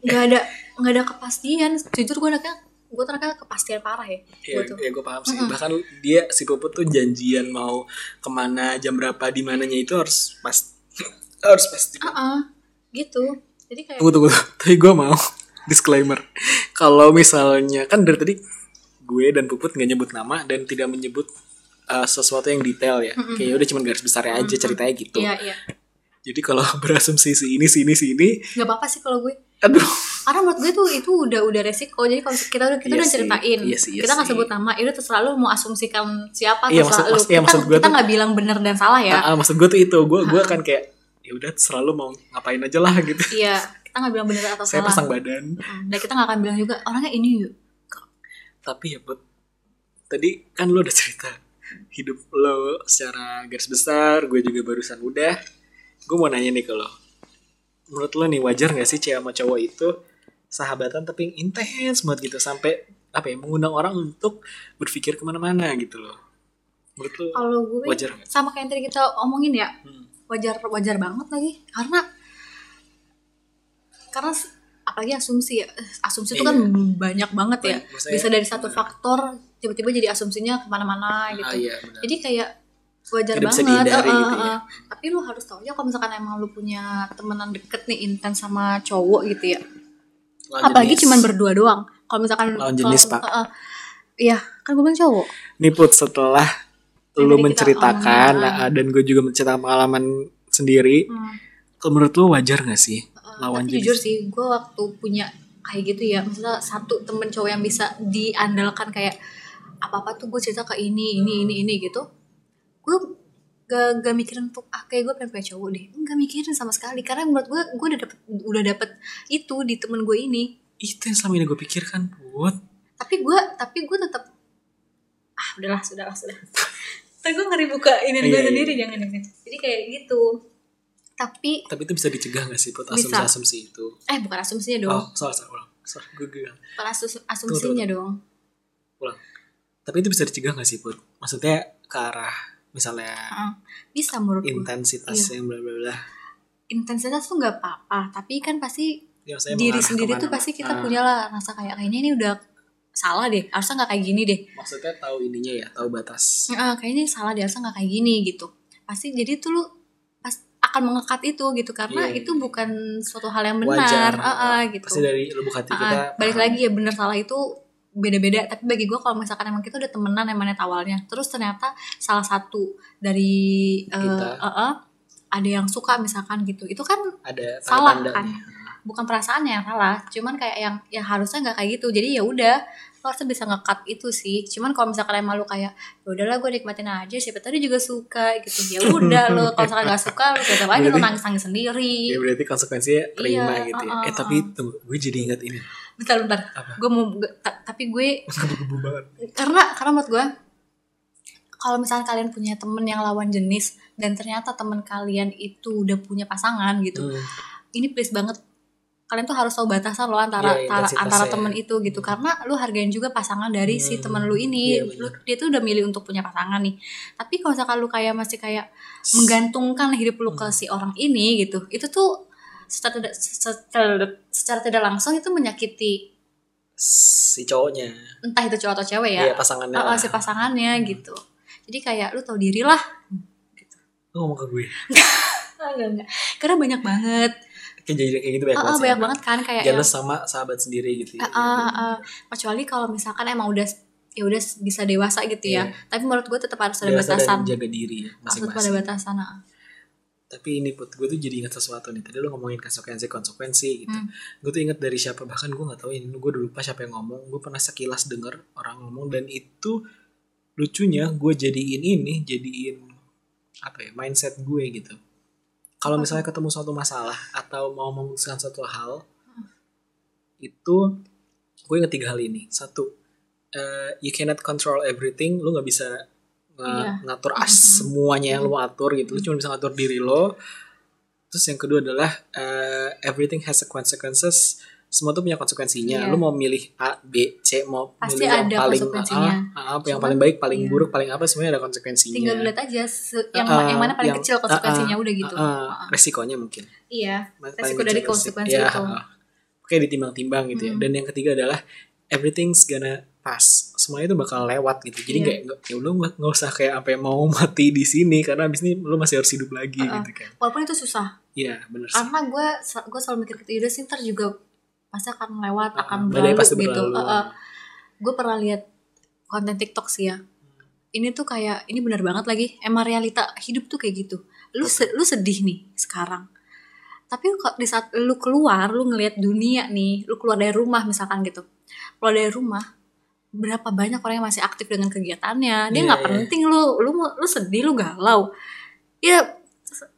B: nggak ada nggak ada kepastian. Jujur gue anaknya gue tuh anaknya kepastian parah ya.
A: ya,
B: Gue tuh.
A: ya gue paham sih bahkan dia si Puput tuh janjian mau ke mana jam berapa di mananya itu harus pas harus pasti
B: Ah, gitu. Jadi kayak
A: tunggu tunggu tapi gue mau disclaimer kalau misalnya kan dari tadi gue dan Puput nggak nyebut nama dan tidak menyebut uh, sesuatu yang detail ya kayak udah cuman garis besarnya aja ceritanya gitu
B: iya iya.
A: Jadi kalau berasumsi si ini si ini si ini
B: Gak apa-apa sih kalau gue.
A: aduh
B: Karena menurut gue tuh itu udah udah resiko. Jadi kalau kita udah kita
A: Iya
B: udah ceritain,
A: iya sih, iya
B: kita nggak sebut nama, itu terserah lu mau asumsikan siapa
A: Iya,
B: terserah
A: maksud-
B: lu.
A: maksud- iya,
B: kita
A: maksud gue
B: kita nggak bilang benar dan salah ya.
A: Ah, ah, maksud gue tuh itu gue gue akan kayak ya udah selalu mau ngapain aja lah gitu
B: Iya, kita nggak bilang benar atau
A: saya
B: salah.
A: pasang badan
B: Dan kita nggak akan bilang juga orangnya ini yuk.
A: tapi ya buat tadi kan lo udah cerita hidup lo secara garis besar gue juga barusan udah gue mau nanya nih ke lo. Menurut lo nih wajar gak sih cewek sama cowok itu sahabatan tapi intens banget gitu sampai apa ya mengundang orang untuk berpikir ke mana-mana gitu loh. Menurut lu
B: kalau gue
A: wajar nggak?
B: sama kayak yang tadi kita omongin ya
A: Hmm.
B: wajar wajar banget lagi. Karena karena apalagi asumsi ya asumsi itu
A: Iya.
B: kan banyak banget ya.
A: Maksudnya-
B: bisa dari satu faktor tiba-tiba jadi asumsinya ke mana-mana gitu.
A: ah, iya
B: jadi kayak wajar
A: bisa
B: banget
A: dihindari
B: eh,
A: gitu
B: eh,
A: ya.
B: eh. tapi lu harus tahu ya kalau misalkan emang lu punya temenan deket nih intens sama cowok gitu ya
A: Lawan
B: apalagi
A: jenis.
B: cuman berdua doang kalau misalkan
A: Lawan jenis, Pak.
B: eh, eh. iya kan gue bilang cowok
A: nih put setelah
B: Yang
A: lu menceritakan
B: omongin,
A: ah, dan gue juga menceritakan pengalaman sendiri
B: Hmm.
A: kalau menurut lu wajar gak sih
B: Uh,
A: lawan
B: tapi
A: jenis
B: jujur sih gue waktu punya kayak gitu ya maksudnya satu temen cowok yang bisa diandalkan kayak apa apa tuh gue cerita ke ini ini ini ini gitu gue gak, gak mikirin untuk ah kayak gue pengen punya cowok deh. Gak mikirin sama sekali karena menurut gue gue udah dapet udah dapet itu di temen gue ini.
A: Itu yang selama ini gue pikirkan put.
B: Tapi gue tapi gue tetap ah udahlah sudahlah sudah tapi gue ngeri buka ini gue
A: Iya, iya.
B: sendiri jangan jangan. Jadi kayak gitu. Tapi
A: tapi itu bisa dicegah gak sih put
B: Bisa.
A: asumsi-asumsi itu?
B: Eh bukan asumsinya dong.
A: Oh salah salah ulang. Sorry gue gue
B: bukan asus- asumsinya dong.
A: Ulang. Tapi itu bisa dicegah gak sih put? Maksudnya ke arah misalnya
B: Heeh. bisa menurut
A: intensitas
B: Iya.
A: yang bla bla bla.
B: Intensitas tuh nggak apa-apa tapi kan pasti
A: Ya,
B: diri sendiri tuh pasti kita
A: Ah,
B: punya lah rasa kayak kayaknya ini udah salah deh harusnya nggak kayak gini deh.
A: Maksudnya tahu ininya ya tahu batas.
B: Heeh, kayaknya ini salah deh harusnya nggak kayak gini gitu. Pasti jadi tuh lu pas akan mengekat itu gitu. Karena
A: Iya,
B: itu
A: iya.
B: bukan suatu hal yang
A: wajar.
B: Benar Heeh, gitu.
A: pasti dari lubuk hati
B: Heeh,
A: kita
B: balik
A: paham.
B: lagi ya benar salah itu beda-beda. Tapi bagi gue kalau misalkan emang kita udah temenan mana awalnya. Terus ternyata salah satu dari eh,
A: Kita.
B: eh, eh, ada yang suka misalkan gitu. Itu kan
A: ada
B: Salah,
A: tanda-tandanya.
B: bukan perasaannya yang salah. Cuman kayak yang ya harusnya nggak kayak gitu. Jadi ya udah lo harusnya bisa nge-cut itu sih. Cuman kalau misalkan emang lu kayak ya udahlah gue nikmatin aja. Siapa tahu dia juga suka gitu. Ya udah lo kalau misalkan nggak suka lo tetap aja lo nangis nangis sendiri.
A: ya berarti konsekuensinya terima
B: Iya,
A: gitu ya.
B: uh, uh,
A: eh tapi tunggu gue jadi ingat ini
B: bentar bentar. Gue mau tapi gue karena karena menurut gue kalau misalnya kalian punya temen yang lawan jenis dan ternyata temen kalian itu udah punya pasangan gitu
A: Hmm.
B: ini please banget. Kalian tuh harus tahu batasan lo antara antara,
A: intensitasnya
B: antara
A: ya.
B: temen itu gitu. Karena lu hargain juga pasangan dari si
A: Hmm,
B: temen lu ini.
A: iya, bener.
B: lu, dia tuh udah milih untuk punya pasangan nih. Tapi kalau misalkan lu kayak masih kayak menggantungkan hidup lu
A: Hmm.
B: ke si orang ini gitu itu tuh secara tidak secara, secara tidak langsung itu menyakiti
A: si cowoknya
B: entah itu cowok atau cewek
A: ya,
B: ya
A: pasangannya
B: uh, uh,
A: lah.
B: si pasangannya
A: Hmm.
B: gitu jadi kayak lu tahu diri lah
A: lu ngomong ke gue
B: enggak enggak karena banyak banget
A: kayak jadi kayak gitu banyak
B: ah,
A: banget
B: banyak banget kan kayak yang
A: jealous sama sahabat sendiri gitu ya.
B: Ah, ah, ah. kecuali kalau misalkan emang udah ya udah bisa dewasa gitu ya
A: Iya.
B: tapi menurut gue tetap harus ada
A: Dewasa dan
B: batasan
A: jaga diri ya
B: harus tetap ada
A: masing-masing
B: batasan ah.
A: Tapi ini put gue tuh jadi ingat sesuatu nih. Tadi lu ngomongin konsekuensi konsekuensi gitu.
B: Hmm.
A: gue tuh ingat dari siapa bahkan gue nggak tahu ini gue udah lupa siapa yang ngomong. Gue pernah sekilas denger orang ngomong dan itu lucunya gue jadiin ini jadiin apa ya mindset gue gitu. Kalau misalnya ketemu suatu masalah atau mau memutuskan suatu hal itu gue inget tiga hal ini. Satu eh, you cannot control everything lu nggak bisa
B: Iya.
A: ngatur as
B: Mhm.
A: semuanya yang lu mau atur gitu lu cuma bisa ngatur diri lo terus yang kedua adalah eh, everything has a consequences semua tuh punya konsekuensinya
B: Iya.
A: lu mau milih A B C mau
B: Pasti
A: milih yang
B: ada
A: paling
B: konsekuensinya.
A: A, A, apa yang paling baik paling
B: iya.
A: buruk paling apa semuanya ada konsekuensinya
B: tinggal lihat aja se- yang,
A: Ah,
B: yang mana paling
A: yang-
B: kecil konsekuensinya
A: ah, ah,
B: udah gitu
A: ah, ah,
B: Ah, ah.
A: resikonya mungkin
B: iya
A: Paling
B: Resiko dari konsekuensi
A: Ya,
B: itu.
A: ah. Oke ditimbang-timbang gitu ya.
B: Hmm.
A: Dan yang ketiga adalah everything's gonna pass. Semuanya itu bakal lewat gitu. Jadi
B: Iya.
A: nggak nggak ya udah nggak usah kayak apa mau mati di sini karena abis ini lu masih harus hidup lagi
B: ah.
A: gitu kan.
B: walaupun itu susah
A: Iya bener sih.
B: karena gue gue selalu mikir gitu yaudah sih ntar juga pasti akan lewat
A: Ah,
B: akan berlalu
A: pasti
B: gitu
A: berlalu.
B: gue pernah lihat konten TikTok sih ya ini tuh kayak ini benar banget lagi emang realita hidup tuh kayak gitu lu se- lu sedih nih sekarang tapi kok di saat lu keluar lu ngelihat dunia nih lu keluar dari rumah misalkan gitu keluar dari rumah berapa banyak orang yang masih aktif dengan kegiatannya dia
A: Iya,
B: nggak
A: iya.
B: penting lu lu lu sedih lu galau ya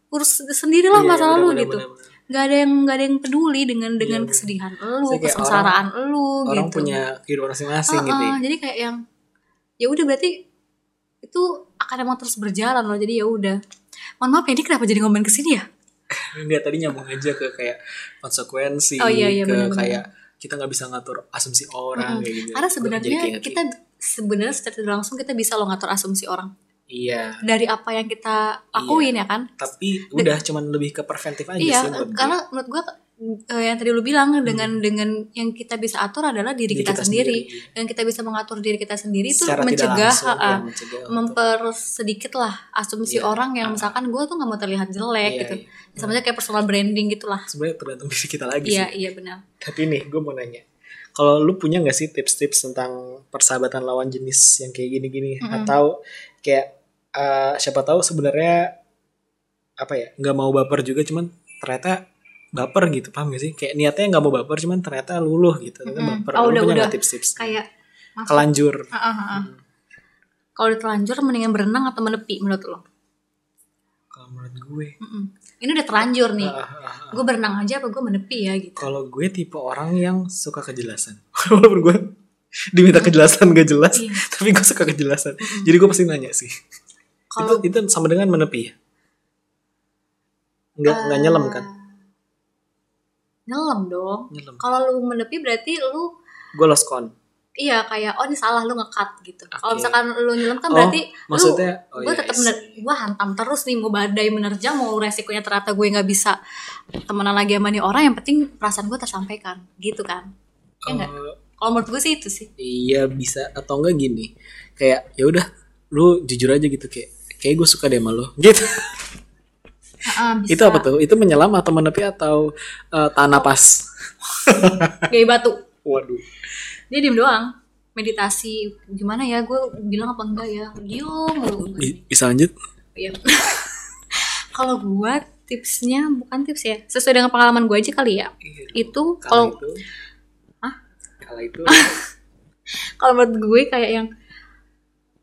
B: urus sendirilah
A: Iya,
B: masalah lu
A: bener,
B: gitu
A: bener, bener.
B: nggak ada yang nggak ada yang peduli dengan dengan
A: bener.
B: kesedihan lu
A: Iya,
B: kesengsaraan lu
A: Orang
B: gitu
A: punya kehidupan masing-masing
B: Ah,
A: gitu. ya.
B: jadi kayak yang ya udah berarti itu akan emang terus berjalan loh jadi ya udah mohon maaf ya ini kenapa jadi ngomongin ke sini ya
A: Enggak tadi nyambung aja ke kayak konsekuensi
B: Oh, iya, iya,
A: ke
B: bener-bener.
A: kayak kita nggak bisa ngatur asumsi orang kayak gitu.
B: karena
A: Gua
B: sebenarnya kita sebenarnya secara tidak langsung kita bisa loh ngatur asumsi orang.
A: Iya.
B: Dari apa yang kita lakuin ya kan?
A: Tapi udah cuman lebih ke preventif aja
B: iya
A: sih gue.
B: karena menurut gue eh, yang tadi lu bilang dengan dengan yang kita bisa atur adalah diri,
A: Diri
B: kita, sendiri. dan kita bisa mengatur diri kita sendiri itu mencegah
A: langsung,
B: ha-ha,
A: ya, mencegah
B: mempersedikit lah asumsi
A: Iya.
B: orang yang misalkan gue tuh nggak mau terlihat jelek
A: Iya,
B: gitu
A: iya.
B: sama aja kayak personal branding gitulah
A: sebenarnya tergantung diri kita lagi
B: iya
A: sih
B: iya benar
A: tapi nih gue mau nanya kalau lu punya nggak sih tips-tips tentang persahabatan lawan jenis yang kayak gini-gini
B: Mm-mm.
A: atau kayak eh, siapa tahu sebenarnya apa ya nggak mau baper juga cuman ternyata baper gitu paham gak sih? Kayak niatnya nggak mau baper cuman ternyata luluh gitu. Ternyata
B: Mm-mm.
A: baper.
B: Oh,
A: lu
B: udah,
A: punya
B: udah.
A: nggak tips-tips?
B: Kayak masuk
A: kelanjur.
B: Ah, ah, ah. kalau udah terlanjur mendingan berenang atau menepi menurut lo?
A: Kalau menurut gue.
B: Mm-mm. ini udah terlanjur nih.
A: Ah, ah.
B: gue berenang aja apa gue menepi ya gitu.
A: Kalau gue tipe orang yang suka kejelasan. Walaupun gue diminta kejelasan gak jelas
B: Iya.
A: tapi gue suka kejelasan. Jadi gue pasti nanya sih.
B: Kalau
A: itu itu sama dengan menepi ya? Nggak nggak
B: Eh,
A: nyelam kan
B: nyelam dong.
A: Nyelam
B: kalau lu menepi berarti lu
A: gue lost con
B: iya kayak oh ini salah lu ngekat gitu. Kalau
A: Oke.
B: misalkan lu nyelam kan
A: Oh,
B: berarti
A: maksudnya oh
B: lu gue
A: iya,
B: tetap
A: iya.
B: gue hantam terus nih mau badai menerjang mau resikonya ternyata gue nggak bisa temenan lagi sama nih orang yang penting perasaan gue tersampaikan gitu kan. Ya nggak?
A: Eh,
B: kalau menurut gue sih itu sih.
A: Iya bisa. Atau enggak gini kayak ya udah lu jujur aja gitu kayak kayak gue suka deh sama lo gitu
B: Ah, bisa.
A: itu apa tuh? Itu menyelam atau menepi atau eh, tanah pas?
B: Gaya batu.
A: Waduh.
B: Dia diem doang meditasi. Gimana ya gue bilang apa enggak ya? Diem
A: bisa lanjut?
B: Iya. kalau gue tipsnya bukan tips ya sesuai dengan pengalaman gue aja kali ya. Itu
A: kalau
B: kalau
A: itu.
B: Hah?
A: kalau itu.
B: Kalau menurut gue kayak yang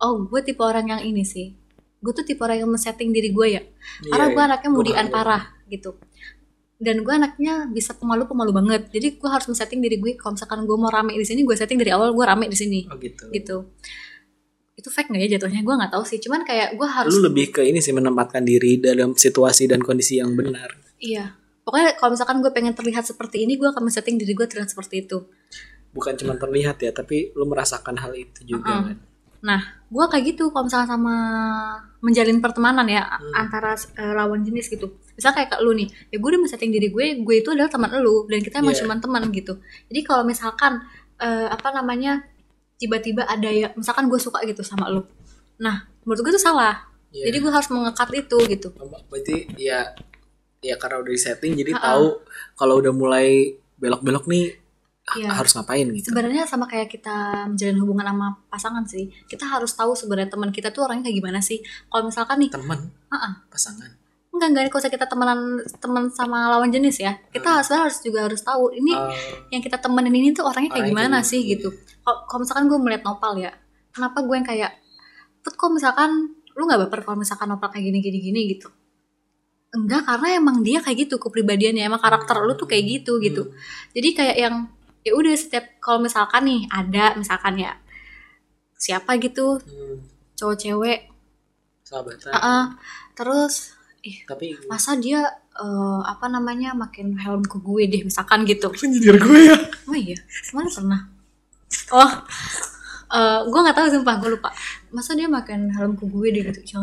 B: oh gue tipe orang yang ini sih gue tuh tipe orang yang men-setting diri gue ya. Karena
A: Iya,
B: gue
A: iya.
B: anaknya mudian parah gitu. Dan gue anaknya bisa pemalu pemalu banget. Jadi gue harus men-setting diri gue kalau misalkan gue mau rame di sini gue setting dari awal gue rame di sini.
A: Oh gitu.
B: Gitu. Itu fake nggak ya jatuhnya? Gue nggak tahu sih. Cuman kayak gue harus
A: lu lebih ke ini sih menempatkan diri dalam situasi dan kondisi yang benar.
B: Iya. Pokoknya kalau misalkan gue pengen terlihat seperti ini gue akan men-setting diri gue terlihat seperti itu.
A: Bukan cuma terlihat ya tapi lu merasakan hal itu juga
B: Mm-mm.
A: kan
B: Nah, gue kayak gitu kalau misalnya sama menjalin pertemanan ya
A: Hmm.
B: antara eh, lawan jenis gitu. Misal kayak lu nih, ya gue udah men-setting diri gue, gue itu adalah teman lu dan kita emang
A: Iya.
B: cuma teman gitu. Jadi kalau misalkan eh, apa namanya tiba-tiba ada ya, misalkan gue suka gitu sama lu. Nah, menurut gue itu salah.
A: Iya.
B: Jadi gue harus mengekat itu gitu.
A: berarti ya ya karena udah di setting jadi
B: Ha-ha.
A: tahu kalau udah mulai belok-belok nih
B: Iya.
A: harus ngapain gitu.
B: Sebenarnya sama kayak kita menjalin hubungan sama pasangan sih. Kita harus tahu sebenarnya teman kita tuh orangnya kayak gimana sih. Kalau misalkan nih,
A: teman?
B: Ha-ha.
A: pasangan?
B: Enggak enggak. Kalau kita temenan teman sama lawan jenis ya kita
A: Hmm.
B: harus harus juga harus tahu ini
A: Eh,
B: yang kita temenin ini tuh orangnya kayak gimana
A: kayak
B: sih gitu. Kalau misalkan gue melihat nopal ya kenapa gue yang kayak put kok misalkan lu nggak baper kalau misalkan nopal kayak gini gini gini? Gitu. Enggak karena emang dia kayak gitu kepribadiannya emang karakter lu tuh kayak gitu gitu. Jadi kayak yang ya udah setiap kalau misalkan nih ada misalkan ya siapa gitu
A: hmm,
B: cowok cewek.
A: Sahabatan.
B: Ah ah. terus ih
A: tapi
B: masa dia eh, apa namanya makin helm ke gue deh misalkan gitu.
A: Lu nyindir gue ya?
B: Oh iya mana pernah. Oh eh, gue nggak tahu sumpah gue lupa. Masa dia makin helm ke gue deh gitu.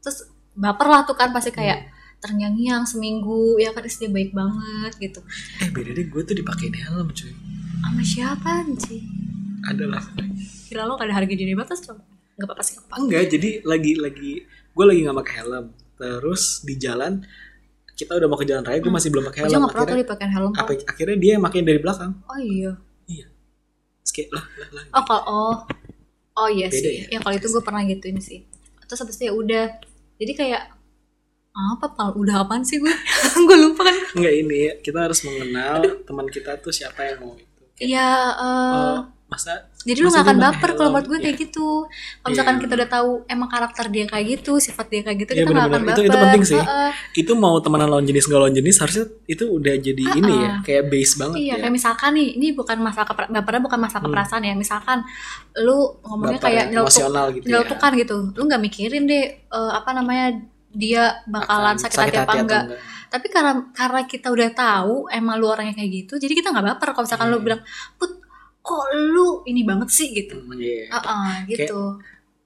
B: Terus baper lah tuh kan pasti kayak terngiang-ngiang seminggu ya kan dia baik banget gitu.
A: Eh beda deh gue tuh dipakein helm cuy
B: sama siapa sih
A: adalah.
B: Gila lo gak ada harga diri batas coba nggak apa-apa sih apa-apa.
A: enggak jadi lagi lagi gue lagi nggak pakai helm. Terus di jalan kita udah mau ke jalan raya gue masih belum pakai helm.
B: nggak pernah tuh
A: akhirnya,
B: dipakein helm
A: apa, akhirnya dia yang makin dari belakang.
B: Oh iya.
A: Terus kayak lah lah lah.
B: Oh kalau oh. Oh iya
A: Beda
B: sih.
A: ya?
B: ya kalau itu gue pernah gituin sih. Terus habis itu ya udah. Jadi kayak apa pak? Udah apaan sih gue gue lupa kan.
A: Enggak ini kita harus mengenal teman kita tuh siapa yang mau
B: Iya, eh,
A: oh, masa
B: jadi lu gak akan baper kalau buat gue kayak gitu. Kalau misalkan
A: Iya.
B: kita udah tahu emang karakter dia kayak gitu, sifat dia kayak gitu,
A: Iya,
B: kita gak akan baper.
A: Itu- itu penting sih.
B: Heeh.
A: itu mau temenan lawan jenis nggak lawan jenis harusnya itu udah jadi ini ya kayak base banget
B: Iya,
A: ya
B: kayak misalkan nih, ini bukan masalah keper- bapernya bukan masalah
A: Hmm.
B: keperasaan ya. Misalkan lu ngomongnya
A: Baper
B: kayak
A: emosional gitu ya
B: nyeletukan gitu. Lu nggak mikirin deh eh, apa namanya dia bakalan
A: Akan
B: sakit, hati apa
A: atau
B: enggak. Tapi karena karena kita udah tahu emang lu orangnya kayak gitu, jadi kita nggak baper kalau misalkan lu
A: Hmm.
B: bilang, "Put, kok lu ini banget sih?" gitu.
A: Hmm, iya.
B: Heeh, gitu.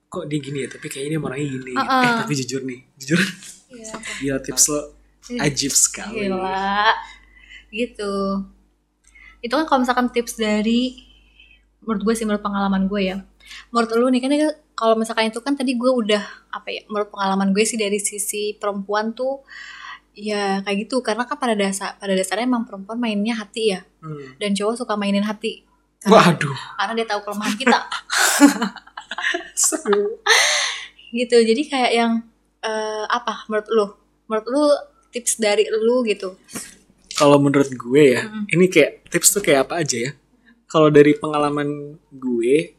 A: kok dia gini ya tapi kayaknya dia orangnya gini
B: Uh-uh.
A: eh tapi jujur nih jujur
B: Iya.
A: gila tips lo ajib sekali
B: Gila. Gitu. Itu kan kalau misalkan tips dari menurut gue sih menurut pengalaman gue ya. Menurut lu nih kan ini kalau misalkan itu kan tadi gue udah apa ya menurut pengalaman gue sih dari sisi perempuan tuh ya kayak gitu. Karena kan pada dasar pada dasarnya emang perempuan mainnya hati ya.
A: Hmm.
B: dan cowok suka mainin hati. Karena,
A: waduh.
B: Karena dia tahu kelemahan kita. Gitu. Jadi kayak yang eh, apa menurut lu? Menurut lu tips dari lu gitu.
A: Kalau menurut gue ya
B: Mm.
A: ini kayak tips tuh kayak apa aja ya? Kalau dari pengalaman gue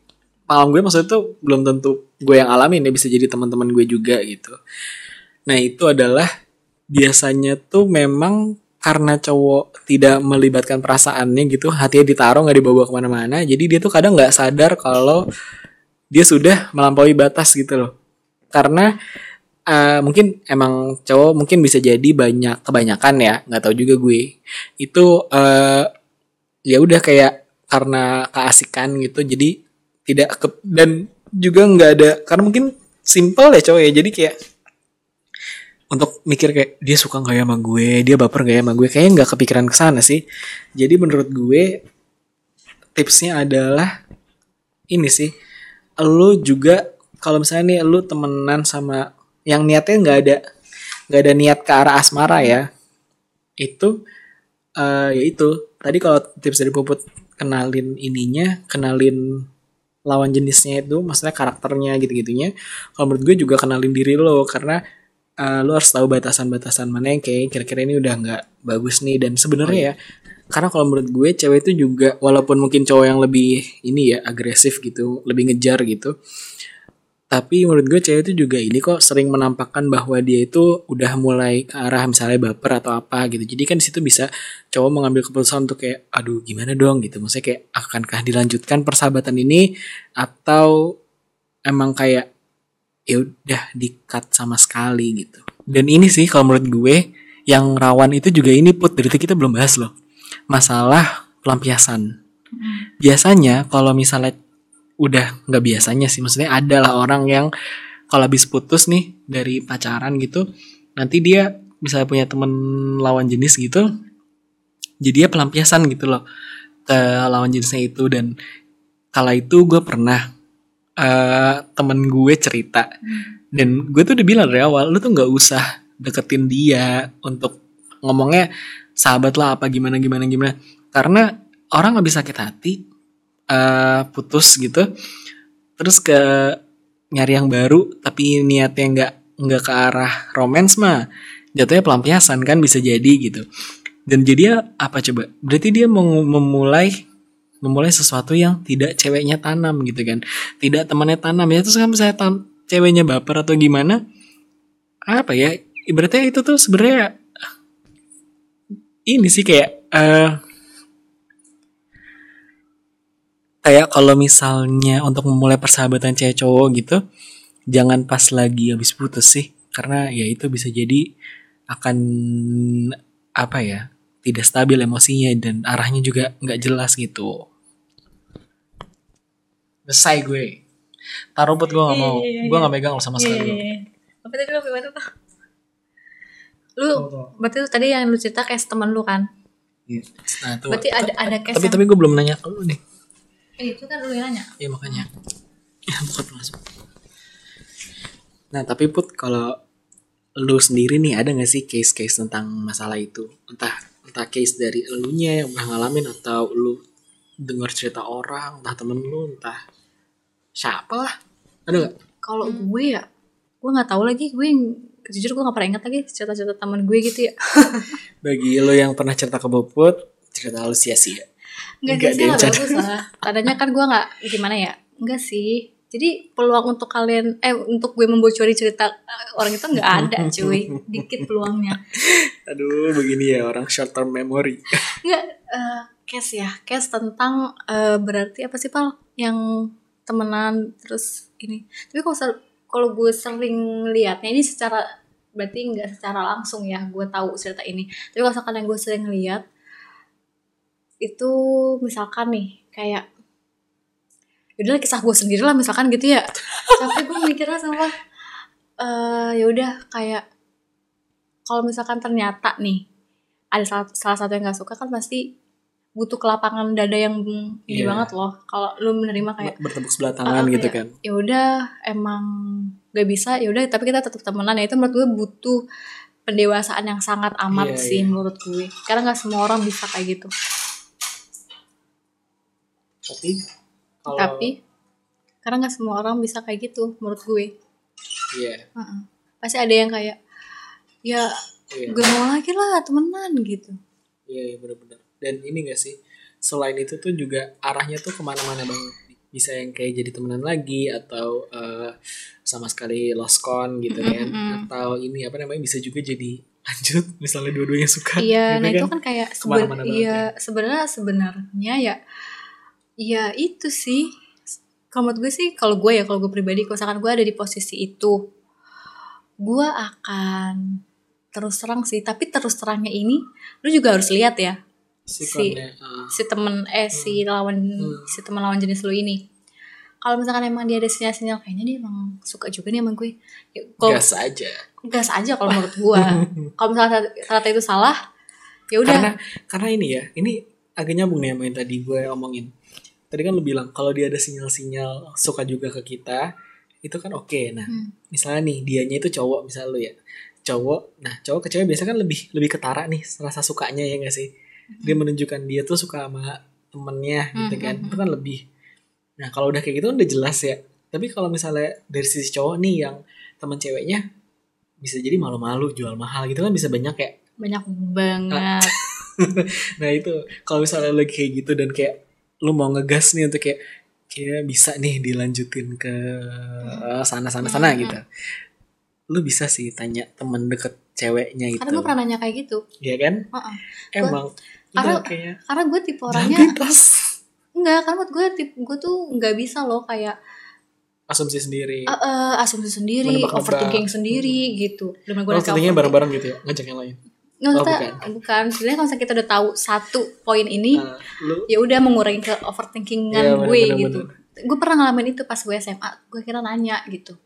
A: pengalaman gue maksudnya tuh belum tentu gue yang alamin ya bisa jadi teman-teman gue juga gitu. Nah itu adalah biasanya tuh memang karena cowok tidak melibatkan perasaannya gitu hatinya ditaruh nggak dibawa ke mana-mana jadi dia tuh kadang nggak sadar kalau dia sudah melampaui batas gitu loh. Karena eh, mungkin emang cowok mungkin bisa jadi banyak kebanyakan ya nggak tahu juga gue. Itu eh, ya udah kayak karena keasikan gitu jadi tidak ke- dan juga nggak ada karena mungkin simple ya cowok ya jadi kayak untuk mikir kayak dia suka nggak ya sama gue dia baper nggak ya sama gue kayaknya nggak kepikiran ke sana sih. Jadi menurut gue tipsnya adalah ini sih lu juga kalau misalnya nih lu temenan sama yang niatnya nggak ada nggak ada niat ke arah asmara ya itu eh ya itu. Tadi kalau tips dari puput kenalin ininya kenalin lawan jenisnya itu maksudnya karakternya gitu-gitunya. Kalau menurut gue juga kenalin diri lo karena eh, lo harus tahu batasan-batasan mana yang kayak kira-kira ini udah nggak bagus nih. Dan sebenarnya ya karena kalau menurut gue cewek itu juga walaupun mungkin cowok yang lebih ini ya agresif gitu lebih ngejar gitu tapi menurut gue cewek itu juga ini kok sering menampakkan bahwa dia itu udah mulai ke arah misalnya baper atau apa gitu. Jadi kan di situ bisa cowok mengambil keputusan untuk kayak aduh gimana dong? gitu. Maksudnya kayak akankah dilanjutkan persahabatan ini? Atau emang kayak ya udah di cut sama sekali gitu. Dan ini sih kalau menurut gue yang rawan itu juga ini put. Dari kita belum bahas loh. Masalah pelampiasan. Biasanya kalau misalnya udah nggak biasanya sih. Maksudnya adalah orang yang kalau habis putus nih dari pacaran gitu nanti dia misalnya punya temen lawan jenis gitu jadi dia pelampiasan gitu loh ke lawan jenisnya itu. Dan kala itu gue pernah eh temen gue cerita. Dan gue tuh udah bilang dari awal lu tuh nggak usah deketin dia untuk ngomongnya sahabat lah apa gimana gimana gimana. Karena orang habis sakit hati eh putus gitu. Terus ke nyari yang baru tapi niatnya nggak nggak ke arah romance mah jatuhnya pelampiasan kan bisa jadi gitu. Dan jadi apa coba? Berarti dia mau memulai memulai sesuatu yang tidak ceweknya tanam gitu kan. Tidak temannya tanam. Ya terus kan misalnya tam, ceweknya baper atau gimana apa ya ibaratnya itu tuh sebenarnya ini sih kayak eh kayak kalau misalnya untuk memulai persahabatan cewek cowok gitu jangan pas lagi habis putus sih. Karena ya itu bisa jadi akan apa ya tidak stabil emosinya dan arahnya juga nggak jelas gitu selesai gue taruh buat gue nggak mau
B: Iya, iya, iya.
A: gue nggak megang lo sama
B: Iya,
A: sekali
B: iya, iya. Apa tadi lu gimana tuh? Lu berarti lu tadi yang lu cerita kayak teman lu kan?
A: Iya. nah tuh
B: Berarti ada ada case
A: tapi
B: yang
A: tapi gue belum nanya ke lu nih
B: Eh, itu kan lu yang nanya.
A: Iya makanya. Ya bukan langsung. Nah tapi put kalau lu sendiri nih ada gak sih case-case tentang masalah itu? Entah entah case dari elunya yang pernah ngalamin atau lu dengar cerita orang, entah temen lu, entah siapa lah. Ada gak?
B: Kalau gue ya, gue nggak tahu lagi gue yang jujur gue nggak pernah ingat lagi cerita-cerita teman gue gitu ya.
A: Bagi lu yang pernah cerita ke Boput, cerita lu sia-sia.
B: Enggak
A: Enggak
B: sih, nggak
A: bercanda.
B: bagus lah. Tadanya kan gue nggak gimana ya? Enggak sih. Jadi peluang untuk kalian, eh untuk gue membocori cerita eh, orang itu nggak ada, cuy. Dikit peluangnya.
A: Aduh begini ya orang short term memory.
B: Enggak, eh, case ya, case tentang eh, berarti apa sih pal? Yang temenan terus ini. Tapi kalau kalau gue sering lihatnya ini secara berarti nggak secara langsung ya gue tahu cerita ini. Tapi kalau misalkan yang gue sering lihat itu misalkan nih kayak Yaudah kisah gue sendiri lah misalkan gitu ya. Tapi gue mikirnya sama eh ya udah kayak kalau misalkan ternyata nih ada salah, salah satu yang nggak suka kan pasti butuh kelapangan dada yang ini
A: Iya.
B: banget loh. Kalau lu menerima kayak
A: bertepuk sebelah tangan
B: Ah,
A: gitu
B: kayak,
A: kan.
B: Ya udah emang gak bisa ya udah tapi kita tetap temenan. Ya itu menurut gue butuh pendewasaan yang sangat amat
A: Iya,
B: sih
A: iya.
B: menurut gue. Karena nggak semua orang bisa kayak gitu.
A: Tapi kalau
B: tapi karena nggak semua orang bisa kayak gitu menurut gue.
A: Iya.
B: Heeh. pasti ada yang kayak ya
A: iya.
B: gue mau lagi lah temenan gitu.
A: Iya iya, benar-benar dan ini gak sih selain itu tuh juga arahnya tuh ke mana-mana banget bisa yang kayak jadi temenan lagi atau eh, sama sekali lost con gitu kan.
B: Mm-mm.
A: atau ini apa namanya bisa juga jadi lanjut misalnya dua-duanya suka
B: iya
A: gitu
B: nah itu kan. kayak seben iya sebenarnya sebenarnya ya ya itu sih. Kalau menurut gue sih kalau gue ya kalau gue pribadi kalau misalkan gue ada di posisi itu gue akan terus terang sih. Tapi terus terangnya ini lu juga harus lihat ya
A: si,
B: si- si temen eh si lawan
A: Hmm.
B: si teman lawan jenis lu ini. Kalau misalkan emang dia ada sinyal-sinyal kayaknya dia emang suka juga nih sama gue. Ya, kalau
A: gas aja.
B: Gas aja kalau menurut gue kalau misalkan ternyata itu salah ya udah.
A: Karena karena ini ya ini agak nyambung nih sama yang tadi gue omongin. Tadi kan lu bilang kalau dia ada sinyal-sinyal suka juga ke kita itu kan oke. Nah
B: Hmm.
A: misalnya nih dianya itu cowok misalnya lu ya. Cowok nah cowok ke cewek biasanya kan lebih lebih ketara nih rasa sukanya ya gak sih dia menunjukkan dia tuh suka sama temennya gitu
B: Hmm,
A: kan.
B: Hmm,
A: itu kan lebih nah kalau udah kayak gitu kan udah jelas ya. Tapi kalau misalnya dari sisi cowok nih yang temen ceweknya bisa jadi malu-malu jual mahal gitu kan bisa banyak ya
B: banyak banget.
A: Nah itu kalau misalnya lagi kayak gitu dan kayak lu mau ngegas nih untuk kayak kayak bisa nih dilanjutin ke sana sana sana
B: Hmm.
A: gitu lu bisa sih tanya temen deket ceweknya itu
B: karena gue pernah nanya kayak gitu.
A: Iya kan?
B: Heeh.
A: emang
B: Karena-
A: udah kayak
B: karena gue tipe orangnya
A: bebas
B: enggak karena menurut gue tipe gue tuh nggak bisa loh kayak
A: asumsi sendiri.
B: Eh, eh, asumsi sendiri overthinking sendiri gitu. Dan gue
A: oh bareng-bareng gitu ya? Ngajak yang lain?
B: Nggak
A: Oh,
B: kita
A: bukan.
B: bukan. Sebenarnya kalau kita udah tahu satu poin ini
A: lu
B: ya udah mengurangi ke overthinkingan
A: Iya, bener,
B: gue
A: bener,
B: gitu. gue pernah ngalamin itu pas gue SMA gue kira nanya gitu.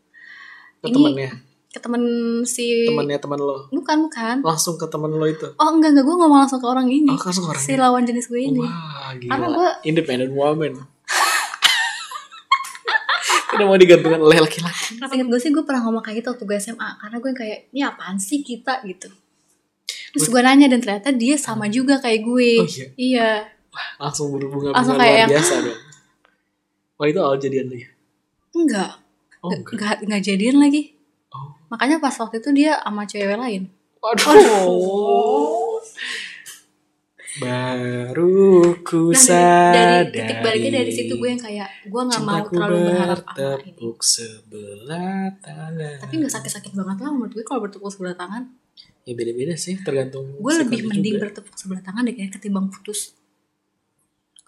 A: Ke
B: ini-
A: temennya
B: ke temen si
A: temennya temen lo?
B: Bukan bukan.
A: Langsung ke temen lo itu?
B: Oh enggak enggak gue ngomong langsung ke orang ini.
A: Oh langsung ke
B: si
A: orangnya
B: lawan jenis gue ini.
A: Wah
B: Karena
A: gila
B: gua-
A: independent woman. Udah mau digantungkan oleh laki-laki.
B: Nah, inget gue sih gue pernah ngomong kayak gitu waktu gue SMA karena gue kayak ini apaan sih kita? gitu. Terus gue nanya dan ternyata dia sama juga kayak gue.
A: Oh, iya?
B: iya.
A: Langsung berhubungan
B: Langsung kayak
A: luar
B: yang-
A: biasa dong. Wah itu awal jadian dia.
B: enggak.
A: Oh
B: Nggak-
A: enggak.
B: nggak nggak jadian lagi. Makanya pas waktu itu dia sama cewek lain
A: Waduh. Baru ku
B: Nah,
A: sadari.
B: dari, titik baliknya dari situ gue yang kayak gue nggak mau terlalu berharap ini
A: bertepuk sebelah tangan.
B: tapi nggak sakit-sakit banget lah menurut gue kalau bertepuk sebelah tangan
A: Ya beda-beda sih tergantung.
B: gue lebih mending
A: juga.
B: bertepuk sebelah tangan deh kayak ketimbang putus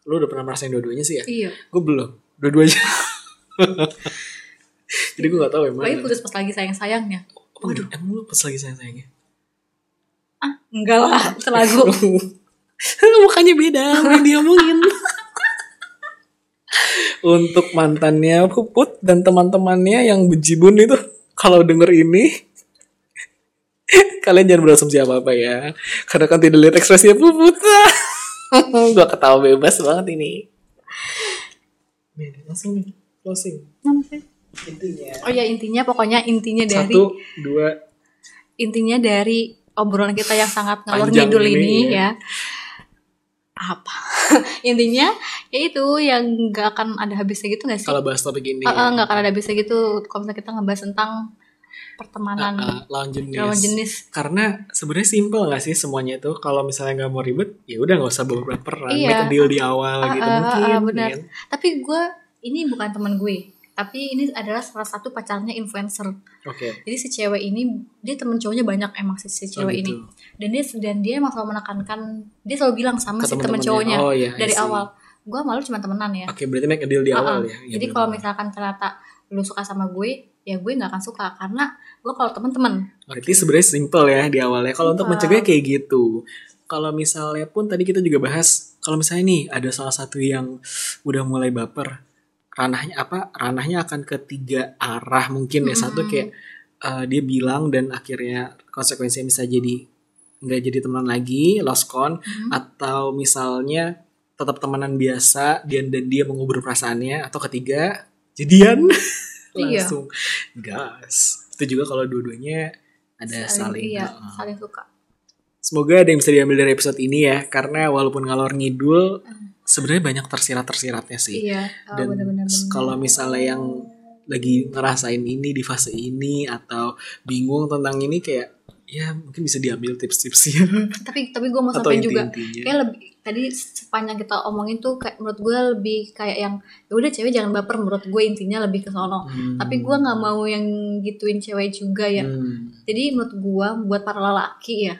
A: Lu udah pernah merasain dua-duanya sih ya?
B: iya
A: Gue belum. Dua-duanya. Jadi gue gak tahu emang.
B: Pokoknya putus pas lagi sayang-sayangnya
A: Waduh, emang lu pas lagi sayang-sayangnya?
B: ah enggak lah itu lagu
A: Mukanya beda apa yang diomongin. Untuk mantannya Puput dan teman-temannya yang bejibun itu kalau denger ini kalian jangan berasumsi apa-apa ya. Karena kan tidak lihat ekspresinya Puput. Gua ketawa bebas banget ini. Langsung nih, closing.
B: Sih?
A: Intinya.
B: oh ya intinya pokoknya intinya dari
A: Satu, dua,
B: intinya dari obrolan kita yang sangat ngalor ngidul
A: ini,
B: ini,
A: ya.
B: ya. Apa? Intinya ya itu yang nggak akan ada habisnya gitu nggak sih?
A: kalau bahas topik ini.
B: Eh, nggak akan ada habisnya gitu kalau misalnya kita ngebahas tentang pertemanan
A: Uh, uh, lawan jenis.
B: lawan jenis.
A: Karena sebenarnya simpel gak sih semuanya itu kalau misalnya nggak mau ribet ya udah nggak usah bawa peran
B: Iya.
A: make a deal di awal
B: Ah,
A: gitu
B: ah,
A: mungkin
B: benar.
A: kan.
B: Tapi gue ini bukan teman gue, tapi ini adalah salah satu pacarnya influencer.
A: Oke.
B: Jadi si cewek ini dia temen cowoknya banyak emang si, si
A: Oh,
B: cewek
A: gitu.
B: ini. Dan dia dan dia emang selalu menekankan dia selalu bilang sama
A: Ke
B: si temen cowoknya
A: Oh, iya,
B: dari
A: see.
B: awal. Gue malu cuma temenan ya.
A: Oke, berarti make a deal di
B: Ah,
A: awal
B: ah.
A: ya. Iya,
B: Jadi kalau misalkan ternyata lu suka sama gue, ya gue nggak akan suka karena gue kalau temen-temen
A: Berarti sebenarnya simple ya di awalnya. Kalau untuk mencegah kayak gitu. Kalau misalnya pun tadi kita juga bahas kalau misalnya nih ada salah satu yang udah mulai baper, ranahnya apa ranahnya akan ke tiga arah mungkin ya satu kayak eh, dia bilang dan akhirnya konsekuensinya bisa jadi nggak jadi teman lagi lost con
B: Mhm.
A: atau misalnya tetap temenan biasa dan dan dia mengubur perasaannya atau ketiga jadian
B: Iya.
A: langsung gas itu juga kalau dua-duanya ada saling,
B: iya,
A: Heeh.
B: saling suka.
A: semoga ada yang bisa diambil dari episode ini ya karena walaupun ngalor ngidul sebenarnya banyak tersirat tersiratnya sih.
B: Iya, oh,
A: dan kalau misalnya yang lagi ngerasain ini di fase ini atau bingung tentang ini kayak ya mungkin bisa diambil tips-tipsnya
B: tapi tapi gue mau sampein juga kayak lebih tadi sepanjang kita omongin tuh kayak menurut gue lebih kayak yang ya udah cewek jangan baper menurut gue intinya lebih ke sono.
A: Hmm.
B: tapi gue nggak mau yang gituin cewek juga ya.
A: Hmm.
B: jadi menurut gue buat para lelaki ya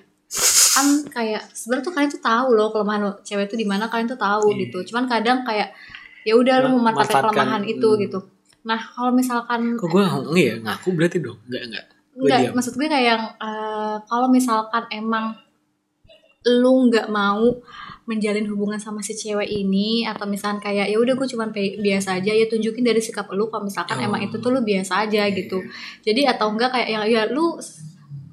B: kan kayak sebenarnya tuh kalian tuh tahu loh kelemahan lo- cewek tuh di mana kalian tuh tahu
A: Iya.
B: gitu cuman kadang kayak ya udah lu
A: Ma-
B: memanfaatkan
A: manfaatkan,
B: kelemahan itu
A: hmm.
B: gitu nah kalau misalkan
A: kok gue enggak ya ngaku berarti dong enggak enggak Gua
B: Enggak,
A: diam.
B: maksud gue kayak yang eh, kalau misalkan emang lu nggak mau menjalin hubungan sama si cewek ini atau misalkan kayak ya udah gue cuman pe- biasa aja ya tunjukin dari sikap lu kalau misalkan
A: Oh.
B: emang itu tuh lu biasa aja gitu jadi atau enggak kayak yang ya lu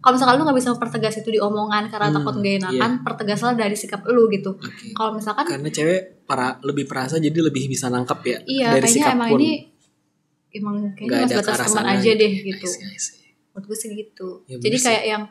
B: kalau misalkan lu nggak bisa mempertegas itu di omongan karena
A: Hmm,
B: takut gak enakan pertegaslah dari sikap lu gitu.
A: Oke.
B: kalau misalkan
A: karena cewek para lebih perasa jadi lebih bisa nangkep ya
B: iya
A: dari sikap
B: emang
A: pun.
B: ini emang kayaknya mas batas teman aja deh
A: I
B: gitu.
A: See, I see.
B: menurut gue sih gitu.
A: Ya, bener
B: jadi
A: sih.
B: kayak yang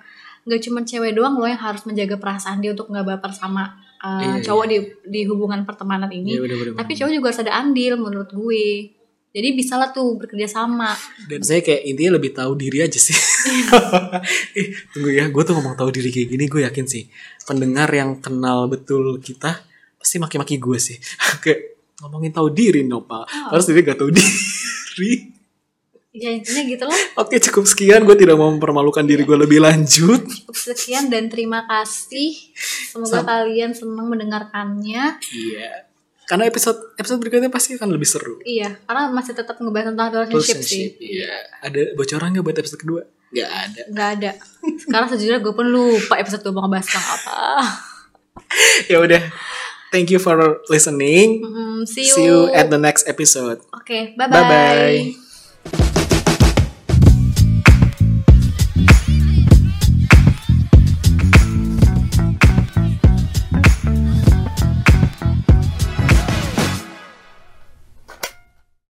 B: nggak cuma cewek doang loh yang harus menjaga perasaan dia untuk nggak baper sama uh,
A: Iya,
B: cowok di di hubungan pertemanan ini.
A: Iya, bener-bener.
B: tapi cowok juga harus ada andil menurut gue jadi bisa lah tuh bekerja sama.
A: Dan saya kayak intinya lebih tahu diri aja sih. Eh tunggu ya gue tuh ngomong tahu diri kayak gini gue yakin sih. Pendengar yang kenal betul kita pasti maki-maki gue sih. Kayak ngomongin tahu diri Nopal
B: Oh.
A: harus dia gak tahu diri.
B: Ya intinya gitu lah
A: oke cukup sekian. Gue tidak mau mempermalukan diri gue lebih lanjut.
B: Cukup sekian dan terima kasih. Semoga
A: Sam-
B: kalian senang mendengarkannya.
A: Iya karena episode episode berikutnya pasti akan lebih seru.
B: Iya karena masih tetap ngebahas tentang relationship, sih.
A: iya. Ada bocoran nggak buat episode kedua? Nggak ada.
B: Nggak ada. Sekarang sejujurnya gue pun lupa episode 2 mau ngebahas tentang apa.
A: Ya udah. Thank you for listening.
B: Mm, see you,
A: see you at the next episode.
B: Oke bye
A: bye bye